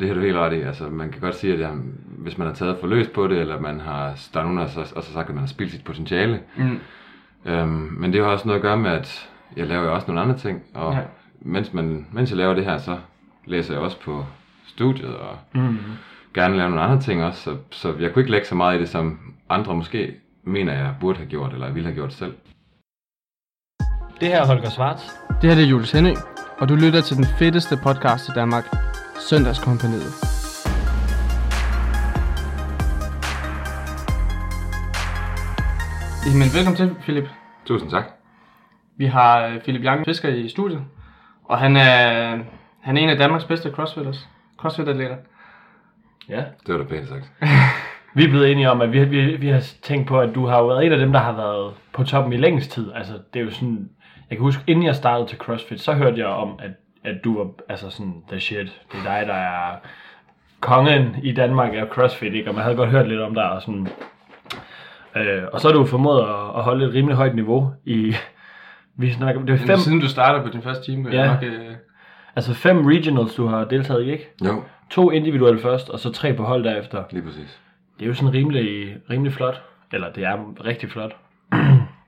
det har du helt ret i. Altså, man kan godt sige, at jeg, hvis man har taget for løst på det, eller man har, der er nogen, der så, også sagt, at man har spildt sit potentiale. Mm. Øhm, men det har også noget at gøre med, at jeg laver jo også nogle andre ting, og Ja. mens, man, mens jeg laver det her, så læser jeg også på studiet, og Mm. gerne lave nogle andre ting også, så, så jeg kunne ikke lægge så meget i det, som andre måske mener, jeg burde have gjort, eller ville have gjort selv. Det her er Holger Svarts. Det her er Jules Henning, og du lytter til den fedeste podcast i Danmark, Søndagskompaniet. Jamen, velkommen til, Philip. Tusind tak. Vi har øh, Philip Young Fisker i studiet, og han er, han er en af Danmarks bedste crossfitters. Crossfit-atleter. Ja. Det var da pænt sagt. Vi er blevet enige om, at vi, vi, vi har tænkt på, at du har været en af dem, der har været på toppen i længst tid. Altså, det er jo sådan... Jeg kan huske, inden jeg startede til CrossFit, så hørte jeg om, at, at du var altså sådan, the shit. Det er dig, der er kongen i Danmark af CrossFit, ikke? Og man havde godt hørt lidt om dig og sådan... Øh, og så har du formået at, at holde et rimelig højt niveau i... Vi snakker, det er Fem. Siden du startede på din første time, ja. nok, øh, altså fem regionals, du har deltaget i, ikke? Jo, To individuelle først, og så tre på hold derefter. lige præcis. Det er jo sådan rimelig, rimelig flot. Eller det er rigtig flot.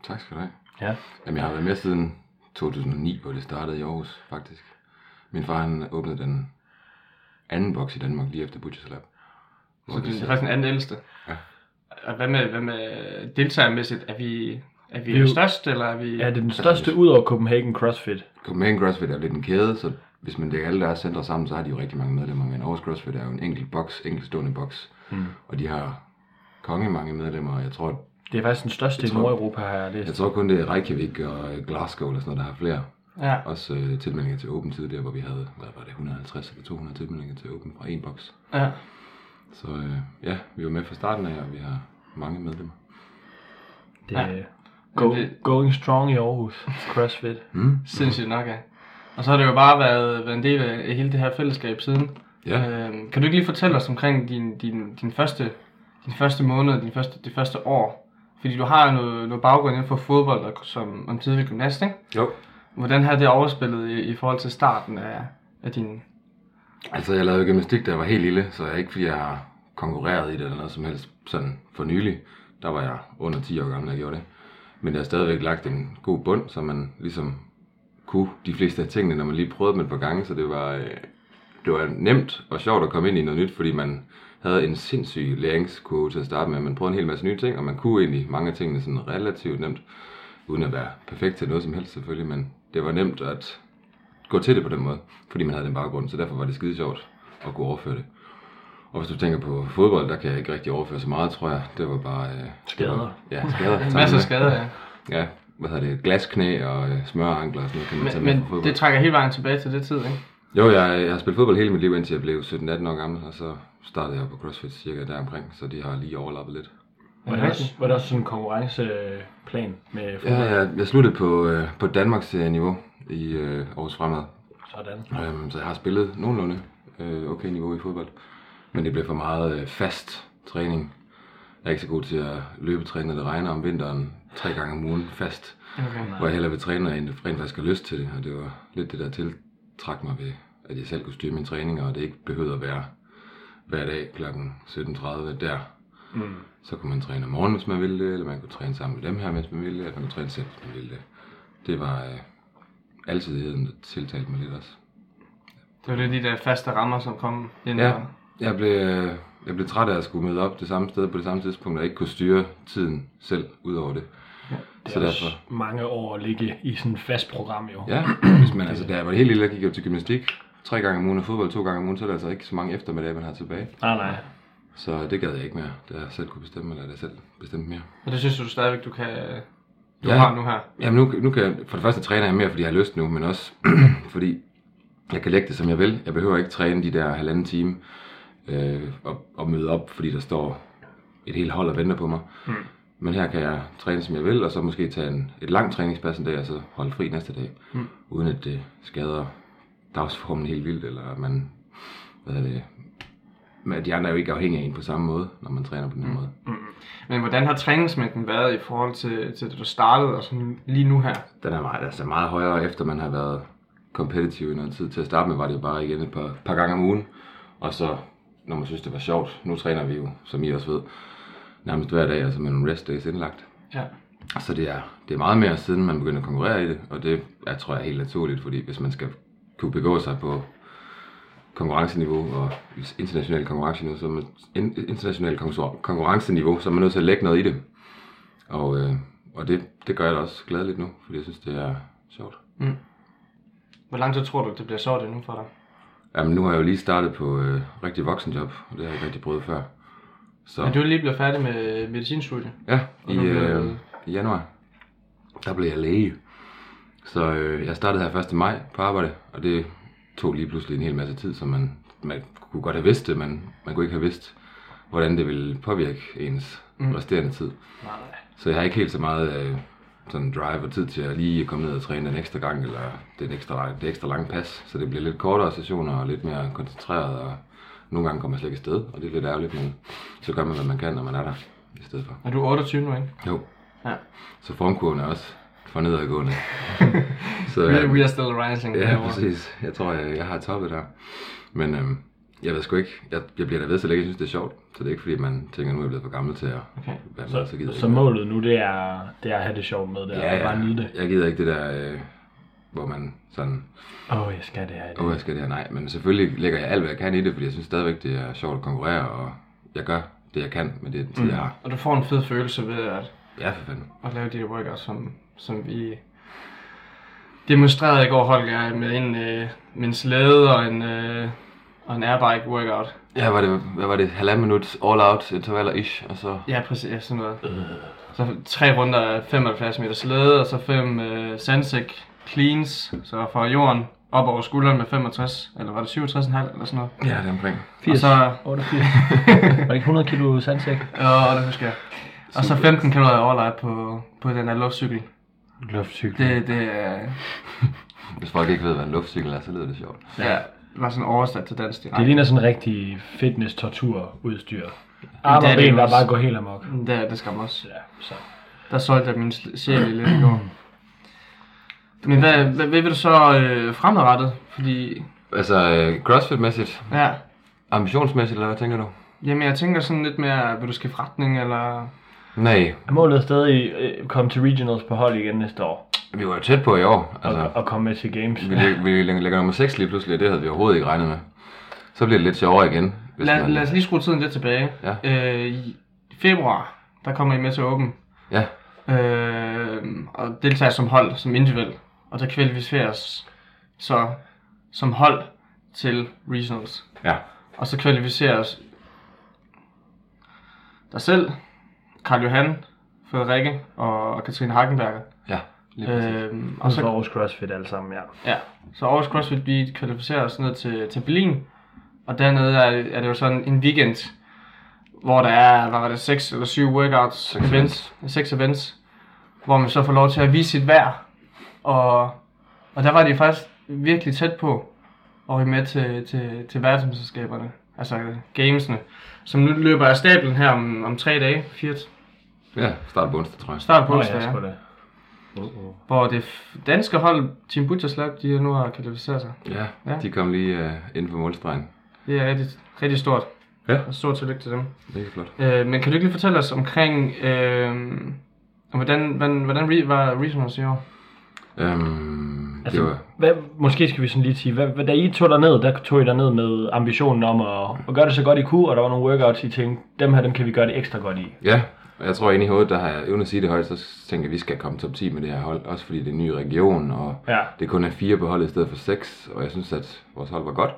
Tak skal du have. Ja. Jamen, jeg har været med siden 2009, hvor det startede i Aarhus, faktisk. Min far, han åbnede den anden boks i Danmark lige efter Butchers Lab. så det er faktisk den anden ældste. Ja. Og hvad med, hvad med deltagermæssigt? Er vi, er vi Vi er jo- størst, eller er vi... Ja, det er den største ud over Copenhagen CrossFit. Copenhagen CrossFit er lidt en kæde, så hvis man lægger alle deres centre sammen, så har de jo rigtig mange medlemmer. Men Aarhus CrossFit er jo en enkelt boks, enkeltstående boks. Mm. Og de har konge mange medlemmer, jeg tror, Det er faktisk den største i Nordeuropa, har jeg jeg læst. tror kun det er Reykjavik og Glasgow eller sådan noget, der har flere. Ja. Også øh, tilmeldinger til Open tidligere, hvor vi havde, hvad var det, 150 eller 200 tilmeldinger til Open fra en boks. ja. Så øh, ja, vi var med fra starten af, og vi har mange medlemmer. Det Ja. er go, det- going strong i Aarhus. CrossFit. Mm. Sindssygt nok, ja. Og så har det jo bare været, været en del af hele det her fællesskab siden. Ja, Øhm, kan du ikke lige fortælle os omkring din, din, din, første, din første måned, din første, det første år? Fordi du har noget, noget baggrund inden for fodbold og som om tidlig gymnast, ikke? jo. Hvordan havde det overspillet i, i forhold til starten af, af din... Altså, jeg lavede gymnastik, da jeg var helt lille, så jeg ikke fordi jeg har konkurreret i det eller noget som helst sådan for nylig. Der var jeg under 10 år gammel, da jeg gjorde det. Men jeg har stadigvæk lagt en god bund, så man ligesom kunne de fleste af tingene, når man lige prøvede dem et par gange, så det var, øh, det var nemt og sjovt at komme ind i noget nyt, fordi man havde en sindssyg læringskurve til at starte med. Man prøvede en hel masse nye ting, og man kunne egentlig mange af tingene sådan relativt nemt, uden at være perfekt til noget som helst selvfølgelig, men det var nemt at gå til det på den måde, fordi man havde den baggrund, så derfor var det skide sjovt at kunne overføre det. Og hvis du tænker på fodbold, der kan jeg ikke rigtig overføre så meget, tror jeg. Det var bare... Øh, Skader. Var, ja, skader. Masser af skader, ja. Ja, hvad hedder det? Glasknæ og øh, smørankler og sådan noget, kan man tage Men, med men fodbold. det trækker hele vejen tilbage til det tid, ikke? Jo, jeg, jeg har spillet fodbold hele mit liv, indtil jeg blev 17-18 år gammel, og så startede jeg på CrossFit cirka deromkring, så de har lige overlappet lidt. Var det også, var det også sådan en konkurrenceplan med Ja, fodbold? jeg, sluttede på, øh, på Danmarks øh, niveau i øh, Aarhus Fremad, Sådan. Øhm, så jeg har spillet nogenlunde øh, okay niveau i fodbold. Men det blev for meget øh, fast træning. Jeg er ikke så god til at løbetræne, når det regner om vinteren tre gange om ugen fast. Okay. Hvor jeg hellere vil træne, jeg rent faktisk har lyst til det. Og det var lidt det, der tiltrak mig ved, at jeg selv kunne styre mine træninger, og det ikke behøvede at være hver dag kl. 17.30 der. Mm. Så kunne man træne om morgenen, hvis man ville det, eller man kunne træne sammen med dem her, hvis man ville det, eller man kunne træne selv, hvis man ville det. Det var øh, altidigheden, der tiltalte mig lidt også. Det var det de der faste rammer, som kom ind. Ja, jeg blev, øh, jeg blev træt af at skulle møde op det samme sted på det samme tidspunkt, og ikke kunne styre tiden selv ud over det. Det Så er også derfor- mange år at ligge i sådan et fast program jo. Ja, hvis man, altså, da jeg var helt lille, der gik jeg til gymnastik tre gange om ugen og fodbold to gange om ugen, så er der altså ikke så mange eftermiddage, man har tilbage. Nej, nej. Så det gad jeg ikke mere, da jeg selv kunne bestemme, eller da jeg selv bestemte mere. Og det synes du stadigvæk, du kan... Du Ja. har nu her. Jamen nu, nu kan jeg, for det første træner jeg mere, fordi jeg har lyst nu, men også fordi jeg kan lægge det, som jeg vil. Jeg behøver ikke træne de der halvanden time øh, og, og møde op, fordi der står et helt hold og venter på mig. Mm. Men her kan jeg træne, som jeg vil, og så måske tage en, et langt træningspas en dag, og så holde fri næste dag. Mm. Uden at det skader dagsformen helt vildt, eller at man, hvad er det, men de andre er jo ikke afhængige af en på samme måde, når man træner på den her måde. Men hvordan har træningsmængden været i forhold til, til det, du startede, og sådan lige nu her? Den er meget, altså meget højere, efter man har været competitive i noget tid. Til at starte med var det jo bare igen et par, par gange om ugen. Og så, når man synes, det var sjovt, nu træner vi jo, som I også ved, nærmest hver dag, altså med nogle rest days indlagt. Ja. Så det er, det er meget mere siden man begynder at konkurrere i det, og det er, tror jeg, helt naturligt, fordi hvis man skal kunne begå sig på konkurrenceniveau og international konkurrenceniveau, så man, in, international konkurren- konkurrenceniveau, så er man nødt til at lægge noget i det. Og, øh, og det, det gør jeg da også glædeligt nu, fordi jeg synes, det er sjovt. Hvor lang tid tror du, det bliver sjovt endnu for dig? Jamen, nu har jeg jo lige startet på øh, rigtig voksenjob, og det har jeg ikke rigtig prøvet før. Så Men du er lige blevet færdig med medicinstudiet. ja, i, du blev- øh, i januar, der blev jeg læge. Så øh, jeg startede her 1. maj på arbejde, og det tog lige pludselig en hel masse tid, så man, man kunne godt have vidst det, men man kunne ikke have vidst, hvordan det ville påvirke ens mm. resterende tid. Nej. Så jeg har ikke helt så meget øh, sådan drive og tid til at lige komme ned og træne en ekstra gang, eller det, ekstra, det ekstra lange pas. Så det bliver lidt kortere sessioner og lidt mere koncentreret, og nogle gange kommer jeg slet ikke afsted, og det er lidt ærgerligt, men så gør man, hvad man kan, når man er der i stedet for. Er du 28 nu, ikke? Jo. Ja. Så formkurven er også for nedadgående. så, We, øh, we are still rising. ja, derovre. præcis. Jeg tror, jeg, jeg har toppet der. Men øhm, jeg ved sgu ikke. Jeg, jeg bliver da ved, så længe jeg synes, det er sjovt. Så det er ikke fordi, man tænker, nu er jeg blevet for gammel til at Okay. være med, så, Så, gider jeg så ikke mere. målet nu, det er, det er at have det sjovt med det, Ja, og bare nyde det. Jeg gider ikke det der, øh, hvor man sådan, Åh, oh, jeg skal det her. åh, oh, jeg skal det her. Nej, men selvfølgelig lægger jeg alt, hvad jeg kan i det, fordi jeg synes stadigvæk, det er sjovt at konkurrere, og jeg gør det, jeg kan med det tid, jeg har. Og du får en fed følelse ved at, Ja, for fanden. at lave de her workouts, som, som vi demonstrerede i går, Holger, med en, øh, med en slæde og en, øh, og en airbike workout. Ja, var det, hvad var det? Halvandet minut all out intervaller ish, og så... Ja, præcis. Ja, sådan noget. Så tre runder af 75 meter slæde, og så fem øh, sandsæk cleans, så fra jorden op over skulderen med 65, eller var det 67,5 eller sådan noget. Ja, det er omkring. 80, Og så, 88. var det ikke 100 kilo sandsæk? ja, det husker jeg. Og så 15 km overlejt på, på den der luftcykel. Luftcykel. Det, det er, Hvis folk ikke ved, hvad en luftcykel er, så lyder det sjovt. ja, det var sådan oversat til dansk Det direkte. ligner sådan rigtig fitness-tortur-udstyr. Arme det er og det ben, der bare går helt amok. Det er det skam også. Ja, så. Der solgte jeg min sjæl i lidt i går. Men hvad, hvad, hvad vil du så øh, fremadrettet? Fordi, Altså, øh, crossfit-mæssigt, ja, ambitionsmæssigt, eller hvad tænker du? jamen jeg tænker sådan lidt mere, vil du skifte retning, eller... Nej, Er målet stadig øh, komme til regionals på hold igen næste år? vi var jo tæt på i år. Altså, og, og komme med til games? vi, vi lægger nummer 6 lige pludselig, og det havde vi overhovedet ikke regnet med. Så bliver det lidt sjovere igen. Hvis Lad, man, lad os lige skrue tiden lidt tilbage. Ja. Øh, I februar, der kommer I med til Open, Ja, øh, og deltager som hold, som individuel. Og der kvalificeres så som hold til regionals. ja, Og så kvalificeres dig selv, Karl Johan, Frederikke og Katrine Hagenberger. ja. Lige. Øhm, og Og så, Aarhus CrossFit alle sammen, ja. ja, så Aarhus CrossFit, vi kvalificerer os ned til, til Berlin. Og dernede er, er det jo sådan en weekend, hvor der er, hvad var det, seks eller syv workouts, Seks events, seks events, hvor man så får lov til at vise sit værd. Og, og der var de faktisk virkelig tæt på at ryge med til, til, til verdensmesterskaberne, altså gamesene. Som nu løber af stablen her om, om tre dage, fire, Ja, start på onsdag, tror jeg. start på Nå, onsdag, ja, ja. Uh-uh. Hvor det danske hold, Team Butcherslap, de nu har kvalificeret sig. Ja, Ja. de kom lige uh, inden for målstregen. Det er rigtig, rigtig stort. Ja. Og stort tillykke til dem. Mega flot. Øh, men kan du ikke lige fortælle os omkring, øh, om hvordan, hvordan, hvordan re- var Regionals i år? Øhm, Altså, det var, hvad, måske skal vi sådan lige sige, hvad, hvad, da I tog derned, der tog I derned med ambitionen om at, at gøre det så godt I kunne, og der var nogle workouts, I tænkte, dem her, dem kan vi gøre det ekstra godt i. ja, og jeg tror inde i hovedet, der har jeg uden at sige det højt, så tænker jeg, at vi skal komme top 10 med det her hold. Også fordi det er en ny region, og Ja. det kun er fire på holdet i stedet for seks, og jeg synes, at vores hold var godt.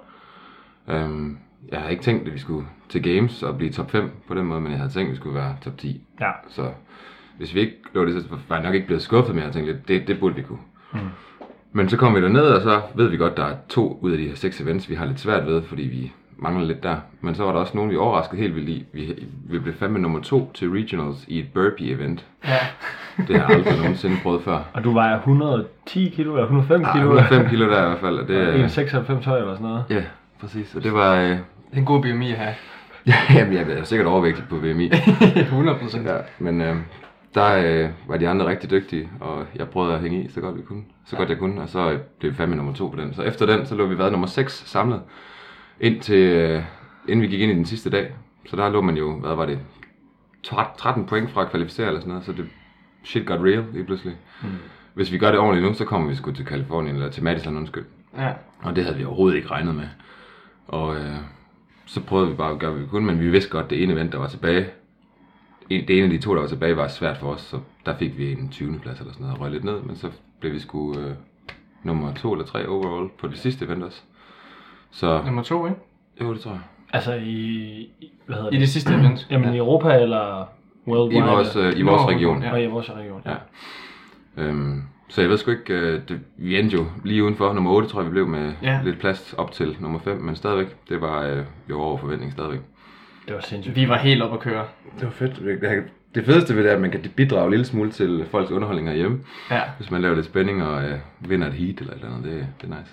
Øhm, jeg har ikke tænkt, at vi skulle til games og blive top 5 på den måde, men jeg havde tænkt, at vi skulle være top 10. Ja. Så hvis vi ikke lå det, så var jeg nok ikke blevet skuffet, men jeg tænkte lidt, det, det burde vi kunne. Mm. Men så kom vi derned, og så ved vi godt, der er to ud af de her seks events, vi har lidt svært ved, fordi vi mangler lidt der. Men så var der også nogen, vi overraskede helt vildt i. Vi, vi blev fandme nummer to til regionals i et burpee event. Ja. Det har jeg aldrig nogensinde prøvet før. Og du vejer 110 kilo, eller 105 Ah, kilo, 105 kilo der i hvert fald, og det eller er... 196 høj eller sådan noget. Ja, præcis. Og det var... Øh, Det er en god BMI at have. jamen, jeg er sikkert overvægtig på VMI. 100 procent. Ja, men øh, der øh, var de andre rigtig dygtige, og jeg prøvede at hænge i så godt vi kunne, så godt jeg kunne, og så øh, blev vi fandme nummer to på den. Så efter den, så lå vi været nummer 6 samlet, indtil øh, inden vi gik ind i den sidste dag. Så der lå man jo, hvad var det, 13 point fra at kvalificere eller sådan noget, så det shit got real lige pludselig. Mm. Hvis vi gør det ordentligt nu, så kommer vi sgu til Kalifornien, eller til Madison, undskyld. Ja. Og det havde vi overhovedet ikke regnet med. Og øh, så prøvede vi bare at gøre, hvad vi kunne, men vi vidste godt, at det ene event, der var tilbage, en- det ene af de to, der var tilbage, var svært for os, så der fik vi en 20. plads eller sådan noget, og røg lidt ned, men så blev vi sgu øh, nummer to eller tre overall på det sidste event også. Så, Nummer to, ikke? jo, det tror jeg. Altså i, i hvad hedder I det? det sidste event. Jamen i Europa eller worldwide? I vores, øh, i vores Nå, region. ja. Og i vores region. Ja. Øhm, så jeg ved sgu ikke, øh, det, vi endte jo lige udenfor nummer 8, tror jeg, vi blev med Ja. ja. lidt plads op til nummer 5, men stadigvæk, det var øh, jo over forventning stadigvæk. Det var sindssygt. Vi var helt op at køre. Det var fedt. Det, det fedeste ved det er, at man kan bidrage en lille smule til folks underholdning herhjemme. Ja, Hvis man laver lidt spænding og øh, vinder et heat eller et eller andet, det, det er nice.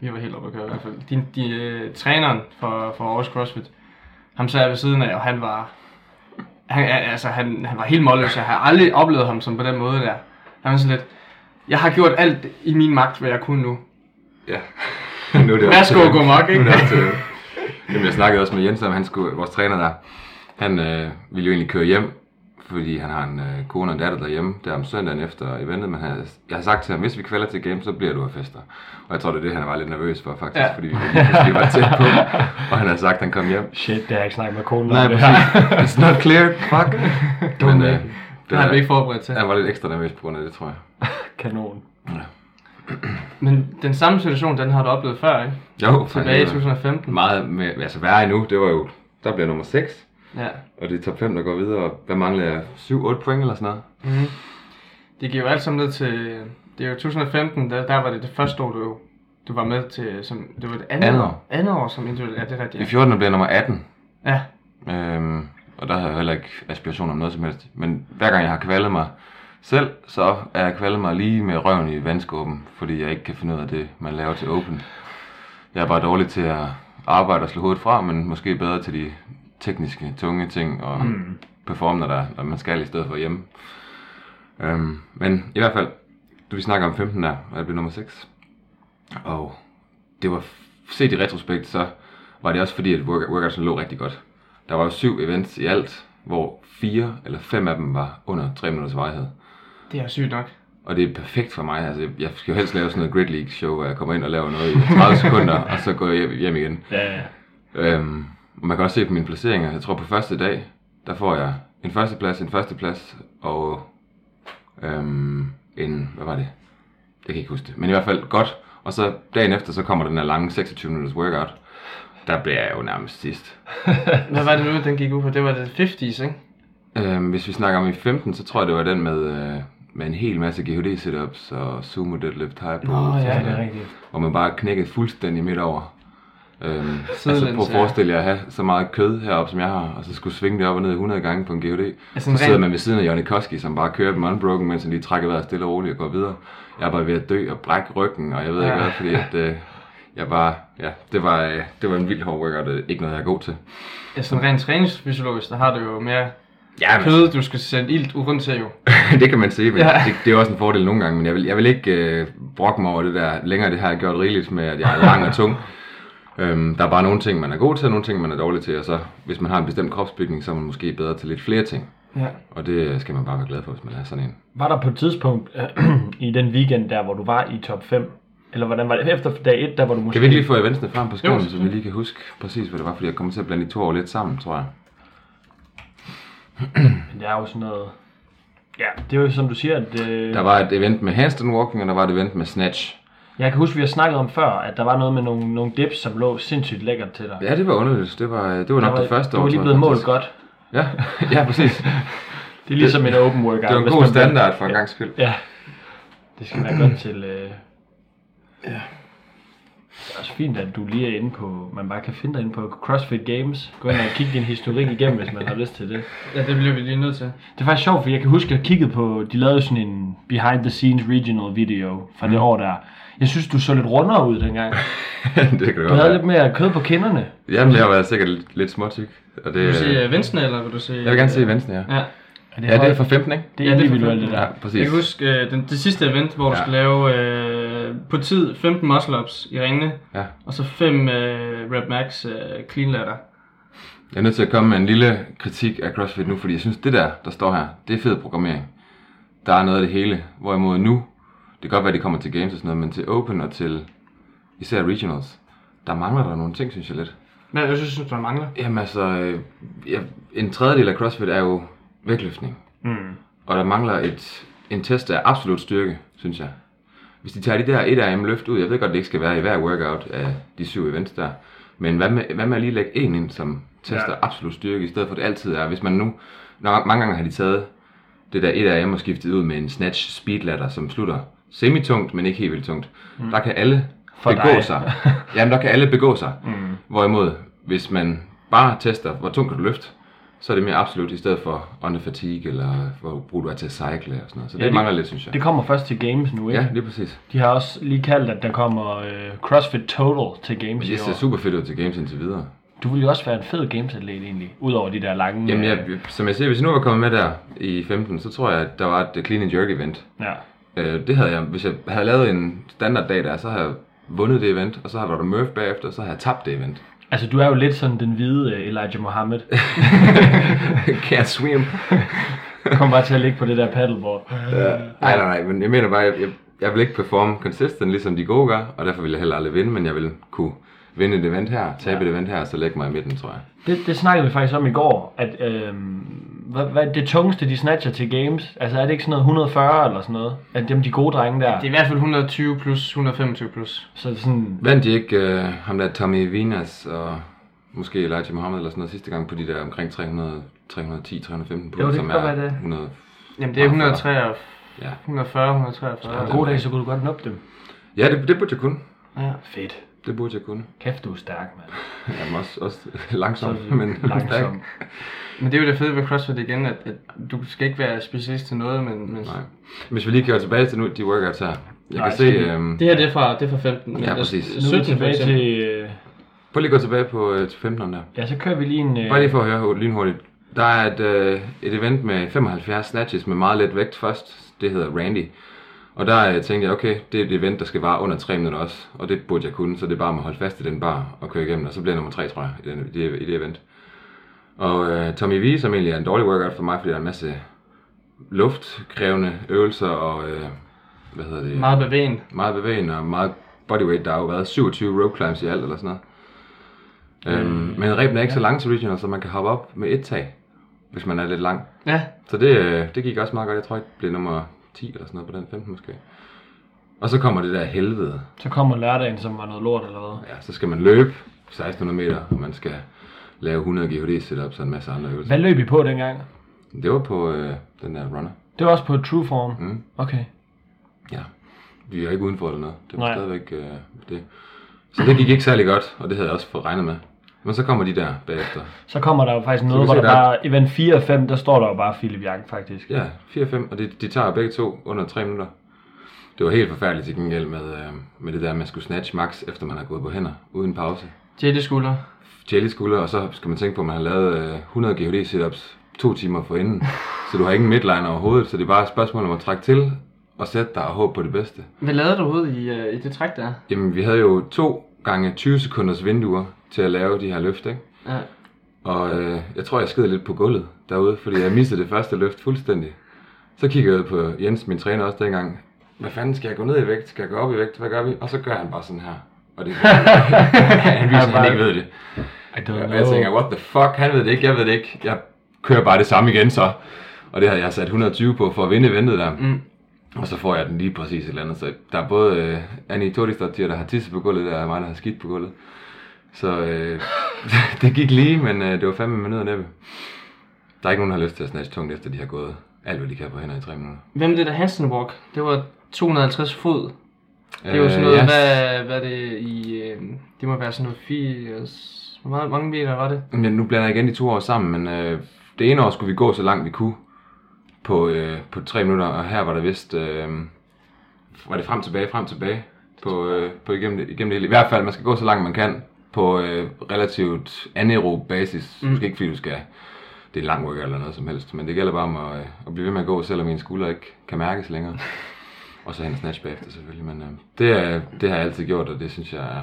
Vi var helt op at køre i hvert fald. De, de, øh, træneren for, for Aarhus CrossFit, ham sad jeg ved siden af, og han var, han, altså, han, han var helt målløs. Jeg har aldrig oplevet ham som på den måde der. Han var sådan lidt, jeg har gjort alt i min magt, hvad jeg kunne nu. Ja. nu er det Værsgo, gå mok, ikke? Nu er det til. Jamen, jeg snakkede også med Jens om, han skulle, vores træner der, han øh, ville jo egentlig køre hjem, fordi han har en øh, kone og en datter derhjemme, der om søndagen efter eventet, men han, jeg har sagt til ham, hvis vi kvalder til game, så bliver du af fester. Og jeg tror, det er det, han var lidt nervøs for, faktisk, Ja. ja. fordi vi lige var tæt på, og han har sagt, at han kom hjem. Shit, det har jeg ikke snakket med konen Nej, om. det præcis. It's not clear, fuck. Men, øh, Det har vi ikke forberedt til. Han var lidt ekstra nervøs på grund af det, tror jeg. Kanon. Men den samme situation, den har du oplevet før, ikke? Jo, Tilbage i helvede. 2015. Meget med, altså værre endnu, det var jo, der blev nummer 6, Ja. og det er top 5, der går videre, hvad mangler jeg? 7-8 point eller sådan noget? Mm-hmm. Det giver jo alt sammen ned til... Det er jo 2015, der, der var det det første år, du, du var med til... Som, det var det andet, Andet år. Andet år som individuel. Ja, det er I rigtigt. 14. blev jeg nummer 18, Ja. øhm, og der havde jeg heller ikke aspiration om noget som helst. Men hver gang jeg har kvalet mig selv, så er jeg kvalet mig lige med røven i vandskåben, fordi jeg ikke kan finde ud af det, man laver til Open. Jeg er bare dårlig til at arbejde og slå hovedet fra, men måske bedre til de tekniske, tunge ting og mm. performe, når, der, når man skal i stedet for hjemme. Øhm, men i hvert fald, du vi snakker om 15 der, og jeg blev nummer 6. Og det var, set i retrospekt, så var det også fordi, at work- workoutsen lå rigtig godt. Der var jo syv events i alt, hvor fire eller fem af dem var under 3 minutters varighed. Det er sygt nok. Og det er perfekt for mig. Altså, jeg skal jo helst lave sådan noget Grid League show, hvor jeg kommer ind og laver noget i 30 sekunder, og så går jeg hjem- igen. Ja, ja. Øhm, man kan også se på mine placeringer. Jeg tror på første dag, der får jeg en førsteplads, en førsteplads og øhm, en, hvad var det? Jeg kan ikke huske det. Men i hvert fald godt. Og så dagen efter, så kommer den her lange 26 minutters workout. Der bliver jeg jo nærmest sidst. Hvad var det nu, den gik ud på? Det var det 50's, ikke? Øhm, hvis vi snakker om i 15, så tror jeg, det var den med, øh, med en hel masse GHD setups og sumo deadlift high pull. Nå, Ja, det er rigtigt. Hvor man bare knækkede fuldstændig midt over. Øhm, altså prøv at forestille jer at have så meget kød heroppe, som jeg har, og så skulle svinge det op og ned 100 gange på en GHD. Altså så sidder man ved siden af Johnny Koski, som bare kører dem unbroken, mens han lige trækker vejret stille og roligt og går videre. Jeg er bare ved at dø og brække ryggen, og jeg ved ikke Ja. hvad, fordi at, øh, jeg bare, ja, det var, øh, det var en vild hård workout, og ikke noget, jeg er god til. Ja, sådan rent træningsfysiologisk, der har du jo mere Ja, men, kød, du skal sende ilt rundt til jo. det kan man sige, men ja. det, det, er også en fordel nogle gange, men jeg vil, jeg vil ikke øh, brokke mig over det der længere, det har jeg gjort rigeligt med, at jeg er lang og tung. Øhm, der er bare nogle ting, man er god til, og nogle ting, man er dårlig til, og så hvis man har en bestemt kropsbygning, så er man måske bedre til lidt flere ting. Ja. Og det skal man bare være glad for, hvis man er sådan en. Var der på et tidspunkt øh, i den weekend der, hvor du var i top 5? Eller hvordan var det efter dag 1, der hvor du måske... Kan vi lige få eventsene frem på skærmen, så vi lige kan huske præcis, hvad det var, fordi jeg kommer til at blande de to år lidt sammen, tror jeg. Men det er jo sådan noget... Ja, det er jo som du siger, at... Øh, Der var et event med handstand walking, og der var et event med snatch. Jeg kan huske, vi har snakket om før, at der var noget med nogle, nogle dips, som lå sindssygt lækkert til dig. Ja, det var underligt. Det var, det var nok Der det første Du år. var lige blevet målt godt. Ja, ja, præcis. Det er ligesom en open workout. Det var en god standard for en gang skyld. Ja, det skal være godt til... Øh... Ja. Det er også fint, at du lige er inde på, man bare kan finde dig inde på CrossFit Games. Gå ind og kigge din historik igennem, hvis man har lyst til det. Ja, det bliver vi lige nødt til. Det er faktisk sjovt, for jeg kan huske, at jeg kiggede på, de lavede sådan en behind the scenes regional video fra det år der. Jeg synes, du så lidt rundere ud dengang. det kan det Du godt havde lidt mere kød på kinderne. Jamen, jeg har været sikkert lidt, lidt småtyk. Og det, Vil du se øh, Venstre, eller vil du se... jeg vil gerne se eventsene, ja. Ja. Er Ja, det er for 15, ikke? det er Ja, det individuelt, det fanden. der. Ja, præcis. Jeg kan huske uh, den, det sidste event, hvor du Ja. skulle lave øh, på tid 15 muscle-ups i ringene, Ja. og så 5 øh, rep max øh, clean ladder. Jeg er nødt til at komme med en lille kritik af CrossFit nu, fordi jeg synes, det der, der står her, det er fed programmering. Der er noget af det hele. Hvorimod nu, det kan godt være, de kommer til games og sådan noget, men til Open og til især regionals, der mangler der nogle ting, synes jeg lidt. Hvad jeg synes, du, der mangler? Jamen altså, øh, ja, en tredjedel af CrossFit er jo vægtløftning. Mm. Og der mangler et, en test af absolut styrke, synes jeg. Hvis de tager de der 1 RM løft ud, jeg ved godt, det ikke skal være i hver workout af de syv events der, men hvad med, hvad med at lige lægge en ind, som tester Ja. absolut styrke, i stedet for at det altid er, hvis man nu, når, mange gange har de taget det der 1 RM og skiftet ud med en snatch speed ladder, som slutter semi-tungt, men ikke helt vildt tungt. Mm. Der kan alle For begå dig. sig. Jamen, der kan alle begå sig. Mm. Hvorimod, hvis man bare tester, hvor tungt kan du løfte, så er det mere absolut, i stedet for under fatigue, eller hvor brug du er til at cycle og sådan noget. Så det, Ja, ja, det- mangler lidt, synes jeg. Det kommer først til Games nu, ikke? ja, lige præcis. De har også lige kaldt, at der kommer øh, CrossFit Total til Games i Det ser år. super fedt ud til games indtil videre. Du ville jo også være en fed Games-atlet egentlig, udover de der lange... Jamen, øh, jeg, som jeg siger, hvis jeg nu var kommet med der i 15, så tror jeg, at der var et øh, clean and jerk event. Ja. Øh, det havde jeg, hvis jeg havde lavet en standarddag der, så havde jeg vundet det event, og så havde der Murph bagefter, og så havde jeg tabt det event. Altså, du er jo lidt sådan den hvide øh, Elijah Mohammed. Can't swim. Kom bare til at ligge på det der paddleboard. Nej, nej, nej, men jeg mener bare, jeg, jeg, jeg vil ikke performe consistent, ligesom de gode gør, og derfor vil jeg heller aldrig vinde, men jeg vil kunne vinde et event her, tabe et event her, og så lægge mig i midten, tror jeg. Det, det snakkede vi faktisk om i går, at øh, hvad, hvad det tungeste, de snatcher til Games, altså er det ikke sådan noget 140 eller sådan noget? At dem de gode drenge der, Det er i hvert fald 120 plus, 125 plus. så er det sådan, Vandt de ikke øh, ham der Tommy Vinas og måske Elijah Mohammed eller sådan noget sidste gang på de der omkring 300, 310, 315 Jo, pund, det som er være det. 100, Jamen det er 143, ja. 140, 143. en god dag, så kunne du godt nuppe dem. Ja, det, det burde jeg kunne. Ja. Fedt. Det burde jeg kunne. Kæft, du er stærk, mand. Jeg er også, også langsom, Så men langsom. stærk. Men det er jo det fede ved CrossFit igen, at, at du skal ikke være specialist til noget, men, men Nej. Hvis vi lige går tilbage til nu, de workouts her. Jeg Nej, kan se, øhm, det her det er fra, det er fra 15. men Ja, præcis. Nu er vi 17 for tilbage til... Øh, prøv lige at gå tilbage på øh, til 15'eren der. ja, så kører vi lige en... Øh, Bare lige for at høre lynhurtigt. Der er et, øh, et event med 75 snatches med meget let vægt først. Det hedder Randy. Og der øh, tænkte jeg, okay, det er et event, der skal vare under 3 minutter også. Og det burde jeg kunne, så det er bare med at holde fast i den bar og køre igennem. Og så bliver jeg nummer 3, tror jeg, i, den, i, det, i det event. Og øh, Tommy V, som egentlig er en dårlig workout for mig, fordi der er en masse luftkrævende øvelser og, øh, hvad hedder det? Meget bevægende. meget bevægende og meget bodyweight. Der har jo været 27 rope climbs i alt eller sådan noget. Øhm, men rebene er ikke så lang til regional, så man kan hoppe op med et tag, hvis man er lidt lang. Ja, Så det, øh, det gik også meget godt. Jeg tror, jeg blev nummer 10 eller sådan noget på den 15 måske. Og så kommer det der helvede. Så kommer lørdagen, som var noget lort, eller hvad? Ja, så skal man løbe 1600 meter, og man skal lave 100 GHD setups og en masse andre øvelser. Hvad løb I på dengang? Det var på øh, den der runner. Det var også på True Form. Mm. Okay. Ja. Vi er ikke udenfor eller noget. Det var Nej. stadigvæk øh, det. Så det gik ikke særlig godt, og det havde jeg også fået regnet med. Men så kommer de der bagefter. Så kommer der jo faktisk noget, hvor se, der der er- bare... Event 4 og 5, der står der jo bare Philip Young, faktisk. Ja, 4-5, og de, de tager begge to under 3 minutter. Det var helt forfærdeligt til gengæld med, øh, med det der, at man skulle snatch max, efter man har gået på hænder, uden pause. Jelly skulder. Jelly skulder, og så skal man tænke på, at man har lavet øh, 100 GHD sit-ups to timer forinden. Så du har ingen midline overhovedet, så det er bare et spørgsmål om at trække til og sætte dig og håbe på det bedste. Hvad lavede du ude i, uh, i det træk der? Jamen, vi havde jo to gange 20 sekunders vinduer til at lave de her løft, ikke? Ja. Og øh, jeg tror, jeg skider lidt på gulvet derude, fordi jeg mistede det første løft fuldstændig. Så kigger jeg på Jens, min træner også dengang. Hvad fanden, skal jeg gå ned i vægt? Skal jeg gå op i vægt? Hvad gør vi? Og så gør han bare sådan her. Og det han viser, at han ikke ved det. I don't Og jeg tænker, what the fuck? Han ved det ikke, jeg ved det ikke. Jeg kører bare det samme igen så. Og det havde jeg sat 120 på for at vinde eventet der. Mm. Og så får jeg den lige præcis et eller andet. Så der er både øh, Annie Tordisdottir, der har tisset på gulvet, der er mig, der har skidt på gulvet. Så øh, det gik lige, men øh, det var fandme med nød og næppe. Der er ikke nogen, der har lyst til at snatche tungt, efter de har gået alt, hvad de kan på hænder i tre minutter. Hvem er det der Hansen Walk? Det var 250 fod. Det er jo sådan noget, Øh, hvad, hvad er det i... Øh, det må være sådan noget 80... Hvor meget, mange meter var det? Men nu blander jeg igen de to år sammen, men øh, det ene år skulle vi gå så langt vi kunne på, øh, på tre minutter, og her var der vist, øh, var det frem tilbage, frem tilbage på, øh, på igennem, igennem det hele. I hvert fald, man skal gå så langt man kan på øh, relativt anaerob basis. Mm. Måske ikke fordi du skal, det er en lang workout eller noget som helst, men det gælder bare om at, øh, at blive ved med at gå, selvom mine skuldre ikke kan mærkes længere. Og så hen og snatch bagefter selvfølgelig, men øh, det, er, det har jeg altid gjort, og det synes jeg er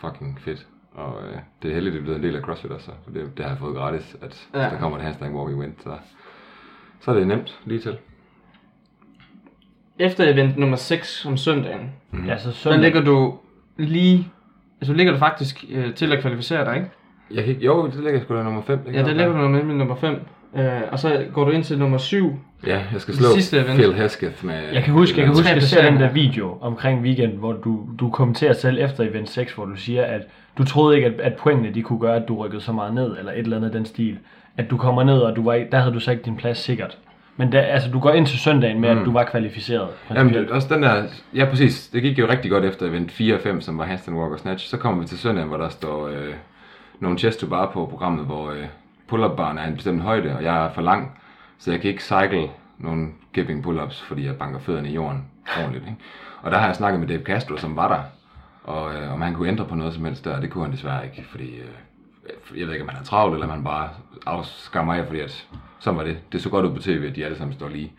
fucking fedt. Og øh, det er heldigt, det er blevet en del af CrossFit også, for det, det har jeg fået gratis, at Ja. der kommer et handstand walk event, så, så er det nemt lige til. Efter event nummer 6 om søndagen, Mhm. Ja, så der søndag. ligger du lige... Altså ligger du faktisk øh, til at kvalificere dig, ikke? Jeg kan ikke, jo, det ligger sgu da nummer 5. Ja, der ligger du nemlig nummer 5. Øh, og så går du ind til nummer 7. Ja, jeg skal Det slå sidste event. Phil Hesketh med... Jeg kan huske, jeg kan huske, at jeg ser den der video omkring weekend, hvor du, du kommenterer selv efter event 6, hvor du siger, at du troede ikke, at, at pointene de kunne gøre, at du rykkede så meget ned, eller et eller andet af den stil. At du kommer ned, og du var, ikke- der havde du så ikke din plads sikkert. Men da, altså, du går ind til søndagen med, mm. at du var kvalificeret. Jamen, det, også den der, ja præcis, det gik jo rigtig godt efter event 4 og 5, som var handstand walk og snatch. Så kommer vi til søndagen, hvor der står øh, nogle chest to bar på programmet, hvor øh, pull-up baren er en bestemt højde, og jeg er for lang, så jeg kan ikke cycle nogle giving pull-ups, fordi jeg banker fødderne i jorden ordentligt. Ikke? Og der har jeg snakket med Dave Castro, som var der, og øh, om han kunne ændre på noget som helst der, det kunne han desværre ikke, fordi øh, jeg ved ikke, om han er travlt, eller om han bare afskammer af, fordi at, sådan var det. Det så godt ud på tv, at de alle sammen står lige.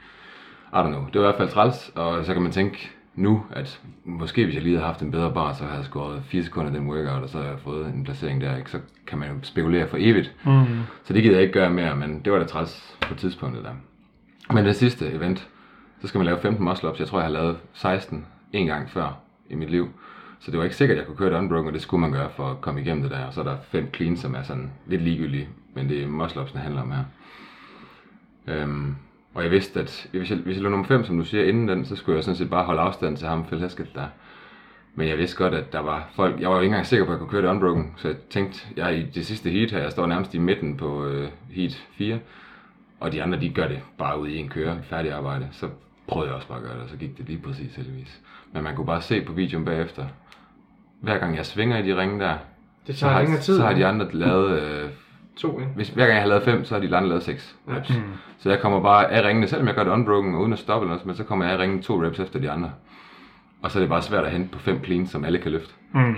I don't know. Det var i hvert fald træls, og så kan man tænke nu, at måske hvis jeg lige havde haft en bedre bar, så havde jeg skåret 4 sekunder den workout, og så havde jeg fået en placering der, ikke? så kan man jo spekulere for evigt. Mm. Så det gider jeg ikke gøre mere, men det var da træls på tidspunktet der. Men det sidste event, så skal man lave 15 muscle ups. Jeg tror, jeg har lavet 16 en gang før i mit liv. Så det var ikke sikkert, at jeg kunne køre et unbroken, og det skulle man gøre for at komme igennem det der. Og så er der fem clean, som er sådan lidt ligegyldige, men det er muscle upsene handler om her. Øhm, og jeg vidste, at hvis jeg, hvis jeg lå nummer 5, som du siger, inden den, så skulle jeg sådan set bare holde afstand til ham, Phil Hesketh der. Men jeg vidste godt, at der var folk, jeg var jo ikke engang sikker på, at jeg kunne køre det unbroken, så jeg tænkte, jeg er i det sidste heat her, jeg står nærmest i midten på øh, heat 4, og de andre, de gør det bare ud i en køre, færdig arbejde, så prøvede jeg også bare at gøre det, og så gik det lige præcis heldigvis. Men man kunne bare se på videoen bagefter, hver gang jeg svinger i de ringe der, Det så tager har, længere tid. så har de andre lavet, øh, To, ikke? hvis, hver gang jeg har lavet 5, så har de andre lavet 6 Ja. reps. Så jeg kommer bare af ringene, selvom jeg gør det unbroken og uden at stoppe eller noget, men så kommer jeg af ringene to reps efter de andre. Og så er det bare svært at hente på fem cleans, som alle kan løfte. Mm.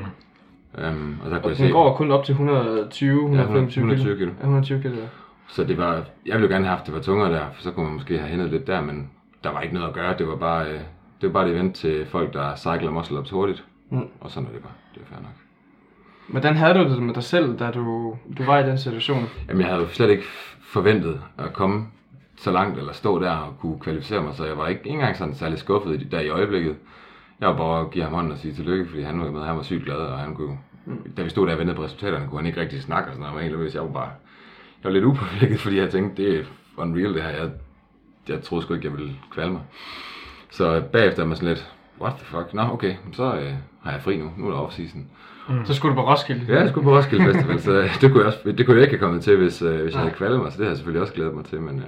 Øhm, og så kunne Og jeg den se, går kun op til 120, 125 120 kilo. Ja, 120 kilo. ja. så det var, jeg ville jo gerne have haft det var tungere der, for så kunne man måske have hentet lidt der, men der var ikke noget at gøre. Det var bare, øh, det var bare et event til folk, der cycler muscle ups hurtigt. Mm. Og sådan er det bare. Det er fair nok. Hvordan havde du det med dig selv, da du, du var i den situation? Jamen, jeg havde jo slet ikke forventet at komme så langt, eller stå der og kunne kvalificere mig, så jeg var ikke, ikke engang sådan særlig skuffet der i øjeblikket. Jeg var bare at give ham hånden og sige tillykke, fordi han var med, han var sygt glad, og han kunne, da vi stod der og ventede på resultaterne, kunne han ikke rigtig snakke og sådan noget, han var helt nervøs. Jeg var bare, jeg var lidt upåvirket, fordi jeg tænkte, det er unreal det her, jeg, jeg troede sgu ikke, jeg ville kvalme mig. Så bagefter er man sådan lidt, what the fuck, nå okay, så øh, har jeg fri nu, nu er det off-season. Så skulle du på Roskilde. Ja, jeg skulle på Roskilde Festival, så det kunne jeg, også, det kunne jeg ikke have kommet til, hvis, øh, hvis jeg havde kvalget mig, så det har jeg selvfølgelig også glædet mig til, men øh,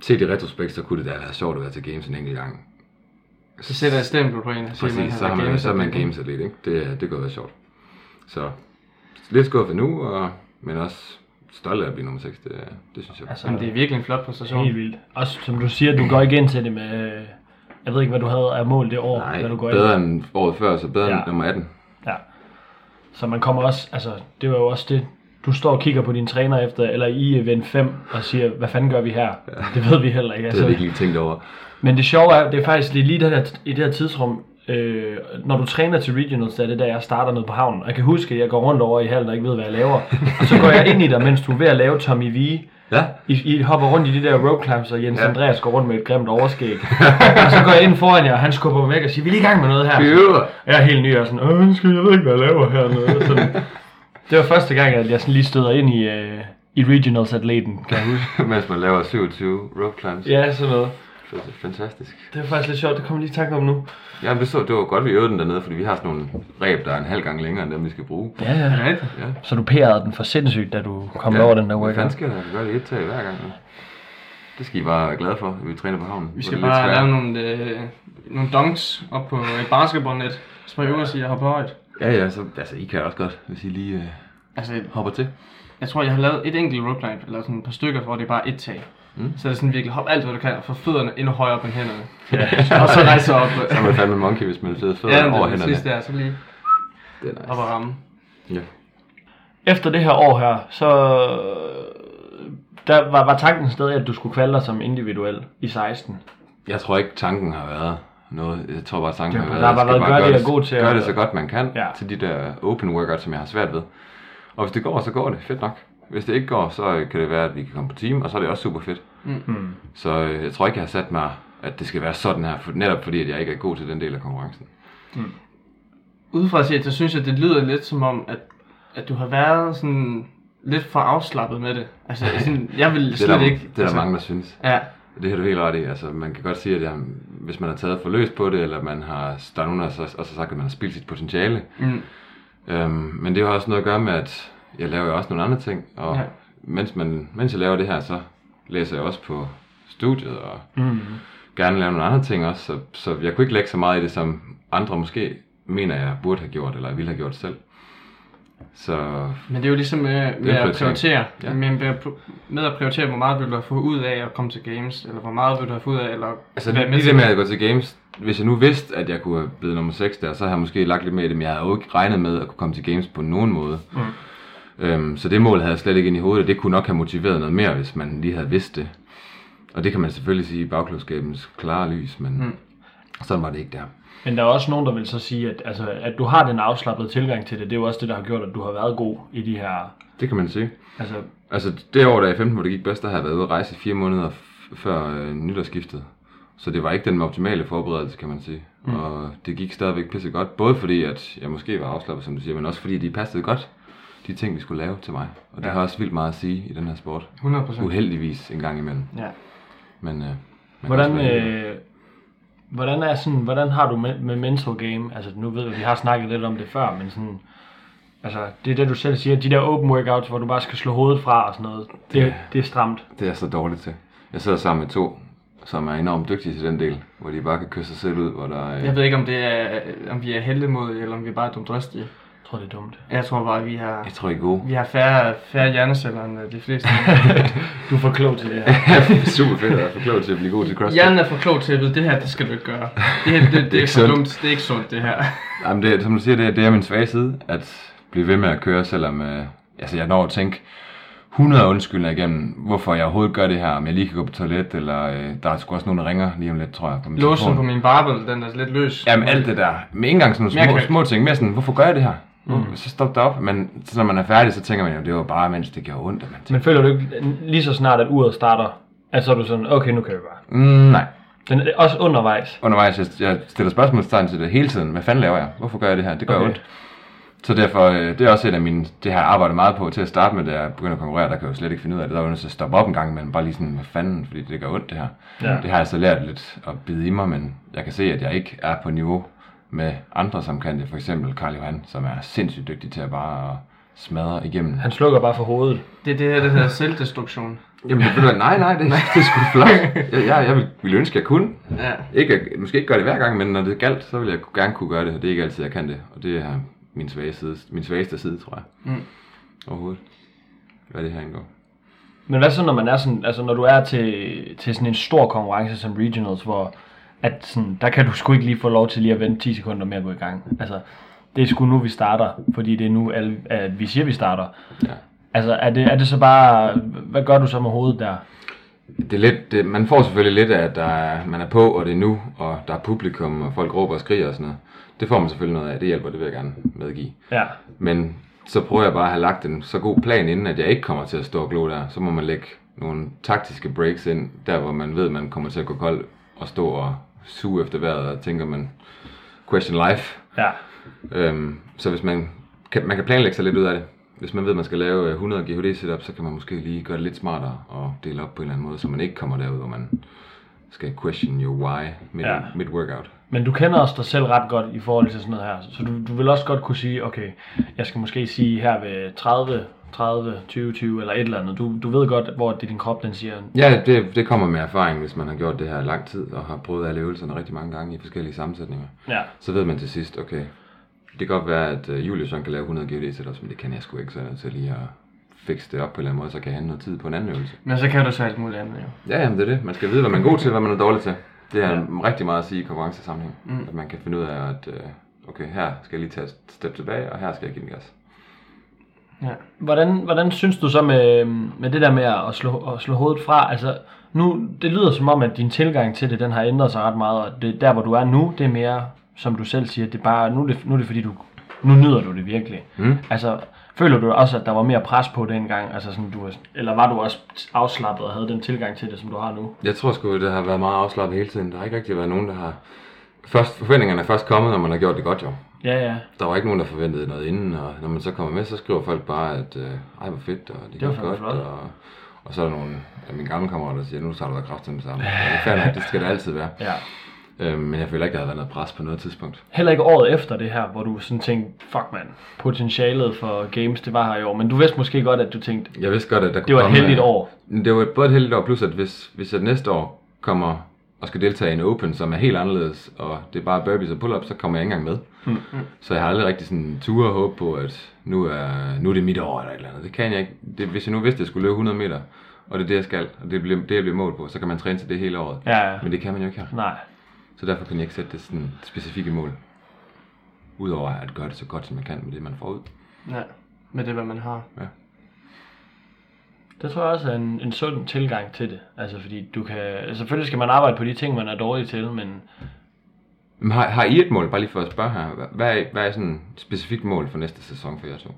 set i retrospekt, så kunne det da have været sjovt at være til Games en enkelt gang. Så sætter jeg stempel på en og siger, Præcis, så, har man, så er man Games atlet, ikke? Det, det kunne være sjovt. Så lidt skuffet nu, og, men også stolt af at blive nummer 6, det, det synes jeg. Altså, Jamen, det er virkelig en flot præstation. Helt vildt. Også som du siger, du går ikke ind til det med... Jeg ved ikke, hvad du havde af mål det år, Nej, hvad du går bedre ind. end året før, så bedre Ja. end nummer 18. Ja. Så man kommer også, altså, det var jo også det, du står og kigger på din træner efter, eller i event 5, og siger, hvad fanden gør vi her? Ja. Det ved vi heller ikke. Det Altså. har vi ikke lige tænkt over. Men det sjove er, det er faktisk det er lige det her, i det her tidsrum, øh, når du træner til regionals, der er det der, jeg starter ned på havnen. Og jeg kan huske, at jeg går rundt over i hallen og ikke ved, hvad jeg laver. og så går jeg ind i dig, mens du er ved at lave Tommy V. Ja, I, I hopper rundt i de der rope climbs, og Jens Ja. Andreas går rundt med et grimt overskæg. og så går jeg ind foran jer, og han skubber mig væk og siger, vi er lige i gang med noget her. Jeg er helt ny og sådan, Åh, undskyld, jeg ved ikke, hvad jeg laver hernede. Sådan. Det var første gang, at jeg sådan lige støder ind i, øh, i regionals atleten, kan jeg huske. Mens man laver 27 rope climbs. ja, sådan noget. Det er fantastisk. Det var faktisk lidt sjovt, det kommer lige i tanke om nu. Ja, det, så, det var godt, vi øvede den dernede, fordi vi har sådan nogle ræb, der er en halv gang længere end dem, vi skal bruge. Ja, ja. Er det rigtigt? Ja. Så du pærede den for sindssygt, da du kom over den der workout. fanden sker der? Vi gør det et tag hver gang. nu. Det skal I bare være glade for, at vi træner på havnen. Vi skal er bare lave nogle, øh, nogle dunks op på et basketballnet. Så må I øve os i at hoppe højt. Ja, ja, så altså, I kan også godt, hvis I lige øh, Altså, hopper til. jeg tror, jeg har lavet et enkelt rope climb, eller sådan et par stykker, hvor det er bare et tag. Mm. Så er det sådan virkelig, hop alt hvad du kan, og få fødderne endnu højere op end hænderne. Ja. og så rejse op. Så er man fandme monkey, hvis man sidder fødder ja, over det er hænderne. sidste der, så lige Det er nice. op og ramme. Ja. Efter det her år her, så der var, var tanken stadig, at du skulle kvalde dig som individuel i 16. Jeg tror ikke, tanken har været noget. Jeg tror bare, tanken Det har været, bare jeg skal været, det, gøre er god til Gør at- det så godt man kan Ja. til de der open workouts, som jeg har svært ved. Og hvis det går, så går det. Fedt nok. Hvis det ikke går, så kan det være, at vi kan komme på team, og så er det også super fedt. Mm. Så øh, jeg tror ikke, jeg har sat mig, at det skal være sådan her, for, netop fordi, at jeg ikke er god til den del af konkurrencen. Udefra set, så synes jeg, det lyder lidt som om, at, at du har været sådan lidt for afslappet med det. Altså, sådan, jeg vil Det er, slet der, ikke... det er der altså, mange, der synes. Ja, Det har du helt ret i. Altså, man kan godt sige, at jeg, hvis man har taget for løs på det, eller man har, der er nogen, der har så, også sagt, at man har spildt sit potentiale. mm, Øhm, men det har også noget at gøre med, at jeg laver jo også nogle andre ting. Og Ja. mens, man, mens jeg laver det her, så læser jeg også på studiet, og Mm. gerne lave nogle andre ting også. Så, så jeg kunne ikke lægge så meget i det, som andre måske mener, jeg burde have gjort, eller ville have gjort selv. Så men det er jo ligesom med, med at prioritere. Ja. Men med, med at prioritere, hvor meget vil du have fået ud af at komme til games, eller hvor meget vil du have fået ud af, eller Altså være lige til det med at gå til games, hvis jeg nu vidste, at jeg kunne have blevet nummer 6 der, så har jeg måske lagt lidt mere i det, men jeg havde jo ikke regnet med at kunne komme til games på nogen måde. Mm. Øhm, så det mål havde jeg slet ikke ind i hovedet, og det kunne nok have motiveret noget mere, hvis man lige havde vidst det. Og det kan man selvfølgelig sige i bagklodskabens klare lys, men Mm. sådan var det ikke der. Men der er også nogen, der vil så sige, at, altså, at du har den afslappede tilgang til det. Det er jo også det, der har gjort, at du har været god i de her... Det kan man sige. Altså, Altså det år, da jeg i 15, hvor det gik bedst, der har jeg været ude at rejse i fire måneder f- før øh, nytårsskiftet. Så det var ikke den optimale forberedelse, kan man sige. Mm. Og det gik stadigvæk pisse godt. Både fordi, at jeg måske var afslappet, som du siger, men også fordi, de passede godt, de ting, vi skulle lave til mig. Og det Ja. har også vildt meget at sige i den her sport. 100 procent. Uheldigvis en gang imellem. Ja. Men, øh, hvordan, øh, hvordan, er sådan, hvordan har du med, med mental game? Altså, nu ved vi, vi har snakket lidt om det før, men sådan... Altså, det er det, du selv siger. De der open workouts, hvor du bare skal slå hovedet fra og sådan noget. Det, Det- det er stramt. Det er så dårligt til. Jeg sidder sammen med to, som er enormt dygtige til den del, hvor de bare kan kysse sig selv ud, hvor der er... Jeg ved ikke, om det er, om vi er heldemodige, eller om vi er bare dumdristige. Jeg tror, det er dumt. Jeg tror bare, vi har, Jeg tror, I er gode. vi har færre, færre hjerneceller end øh, de fleste. Du er for klog til det her. Super fedt at være for klog til at blive god til CrossFit. Hjernen er for klog til at vide, det her, det skal du ikke gøre. Det her, det, det, det er ikke for sundt. dumt. Det er ikke sundt, det her. Jamen det, som du siger, det, det er min svage side, at blive ved med at køre, selvom øh, altså jeg når at tænke 100 undskyldninger igennem, hvorfor jeg overhovedet gør det her, om jeg lige kan gå på toilet, eller øh, der er sgu også nogen, der ringer lige om lidt, tror jeg, på min Låsen telefon. på min barbel, den er lidt løs. Jamen alt det der, med ikke engang sådan jeg nogle små, små ting, mere sådan, hvorfor gør jeg det her? Mm. Så stop det op, men så når man er færdig, så tænker man jo, det var bare, mens det gjorde ondt, man tænker, Men føler du ikke, lige så snart at uret starter, at så er du sådan, okay, nu kan vi bare. mm, nej. Den er også undervejs. Undervejs, jeg, jeg stiller spørgsmålstegn til det hele tiden, hvad fanden laver jeg? Hvorfor gør jeg det her? Det gør Okay. ondt. Så derfor, øh, det er også et af mine, det har jeg arbejdet meget på til at starte med, da jeg begyndte at konkurrere, der kan jeg jo slet ikke finde ud af det. Der var nødt til at stoppe op en gang, men bare lige sådan, hvad fanden, fordi det gør ondt det her. Ja. Det har jeg så lært lidt at bide i mig, men jeg kan se, at jeg ikke er på niveau med andre, som kan det. For eksempel Karl Johan, som er sindssygt dygtig til at bare smadre igennem. Han slukker bare for hovedet. Det er det her, der hedder selvdestruktion. Jamen, det, du, nej, nej, det, det er sgu flot. Jeg, jeg, jeg ville, ønske, jeg kunne. Ja. Ikke, måske ikke gøre det hver gang, men når det galt, så vil jeg gerne kunne gøre det, og det er ikke altid, jeg kan det. Og det er min, svage side, min svageste side, tror jeg. Mm. Overhovedet. Hvad det her indgår. Men hvad så, når man er sådan, altså når du er til, til sådan en stor konkurrence som regionals, hvor at sådan, der kan du sgu ikke lige få lov til lige at vente 10 sekunder med at gå i gang. Altså, det er sgu nu, vi starter, fordi det er nu, alle, at vi siger, vi starter. Ja. Altså, er det, er det så bare, hvad gør du så med hovedet der? Det er lidt, det, man får selvfølgelig lidt af, at der er, man er på, og det er nu, og der er publikum, og folk råber og skriger og sådan noget. Det får man selvfølgelig noget af, det hjælper, det vil jeg gerne medgive. Ja. Men så prøver jeg bare at have lagt en så god plan inden, at jeg ikke kommer til at stå og glo der. Så må man lægge nogle taktiske breaks ind, der hvor man ved, at man kommer til at gå kold og stå og suge efter vejret og tænker man, question life. Ja. Øhm, så hvis man kan, man kan planlægge sig lidt ud af det. Hvis man ved, at man skal lave øh, 100 GHD setup, så kan man måske lige gøre det lidt smartere og dele op på en eller anden måde, så man ikke kommer derud, hvor man skal question your why mid, Ja. ja. mid workout. Men du kender også dig selv ret godt i forhold til sådan noget her. Så du, du vil også godt kunne sige, okay, jeg skal måske sige her ved 30, 30, 20, 20 eller et eller andet. Du, du ved godt, hvor det din krop den siger, Ja, det, det kommer med erfaring, hvis man har gjort det her i lang tid og har prøvet alle øvelserne rigtig mange gange i forskellige sammensætninger. ja, Så ved man til sidst, okay, det kan godt være, at uh, Julius han kan lave 100 GHD setups, men det kan jeg sgu ikke, så jeg er nødt til lige at fikse det op på en eller anden måde, så kan have noget tid på en anden øvelse. Men så kan du så alt muligt andet jo. Ja, jamen det er det. Man skal vide, hvad man er god til, hvad man er dårlig til. Det er ja. rigtig meget at sige i konkurrencesammenhæng. Mm. Mm. At man kan finde ud af, at øh, okay, her skal jeg lige tage et step tilbage, og her skal jeg give den gas. Ja. Hvordan, hvordan synes du så med, med det der med at slå, at slå hovedet fra? Altså, nu, det lyder som om, at din tilgang til det, den har ændret sig ret meget, og det, der hvor du er nu, det er mere, som du selv siger, det er bare, nu er det, nu er det fordi du, nu nyder du det virkelig. Mm. Altså, føler du også, at der var mere pres på dengang, altså sådan, du, eller var du også afslappet og havde den tilgang til det, som du har nu? Jeg tror sgu, det har været meget afslappet hele tiden. Der har ikke rigtig været nogen, der har... Først, forventningerne er først kommet, når man har gjort det godt jo. Ja, ja. Der var ikke nogen, der forventede noget inden, og når man så kommer med, så skriver folk bare, at øh, ej, hvor fedt, og det, Det var godt, flot. og, og så er der nogle af mine gamle kammerater, der siger, nu tager du dig kraft til det samme. Og det er fair nok, det skal det altid være. ja. Øh, men jeg føler ikke, der har været noget pres på noget tidspunkt. Heller ikke året efter det her, hvor du sådan tænkte, fuck man, potentialet for games, det var her i år. Men du vidste måske godt, at du tænkte, Jeg vidste godt, at der det var et heldigt øh, år. Det var både et heldigt år, plus at hvis, hvis jeg næste år kommer og skal deltage i en open, som er helt anderledes, og det er bare burpees og pull-ups, så kommer jeg ikke engang med. Mm. Så jeg har aldrig rigtig sådan ture og håbe på, at nu er, nu er det mit år eller et eller andet. Det kan jeg ikke. Det, hvis jeg nu vidste, at jeg skulle løbe 100 meter, og det er det, jeg skal, og det bliver det, jeg bliver målt på, så kan man træne til det hele året. Ja, ja. Men det kan man jo ikke her. Nej. Så derfor kan jeg ikke sætte det sådan specifikke mål. Udover at gøre det så godt, som man kan med det, man får ud. Ja, med det, hvad man har. Det tror jeg også er en, en sund tilgang til det. Altså fordi du kan, selvfølgelig skal man arbejde på de ting, man er dårlig til, men Men har, har I et mål, bare lige for at spørge her, hvad- hvad er, hvad er sådan et specifikt mål for næste sæson for jer to?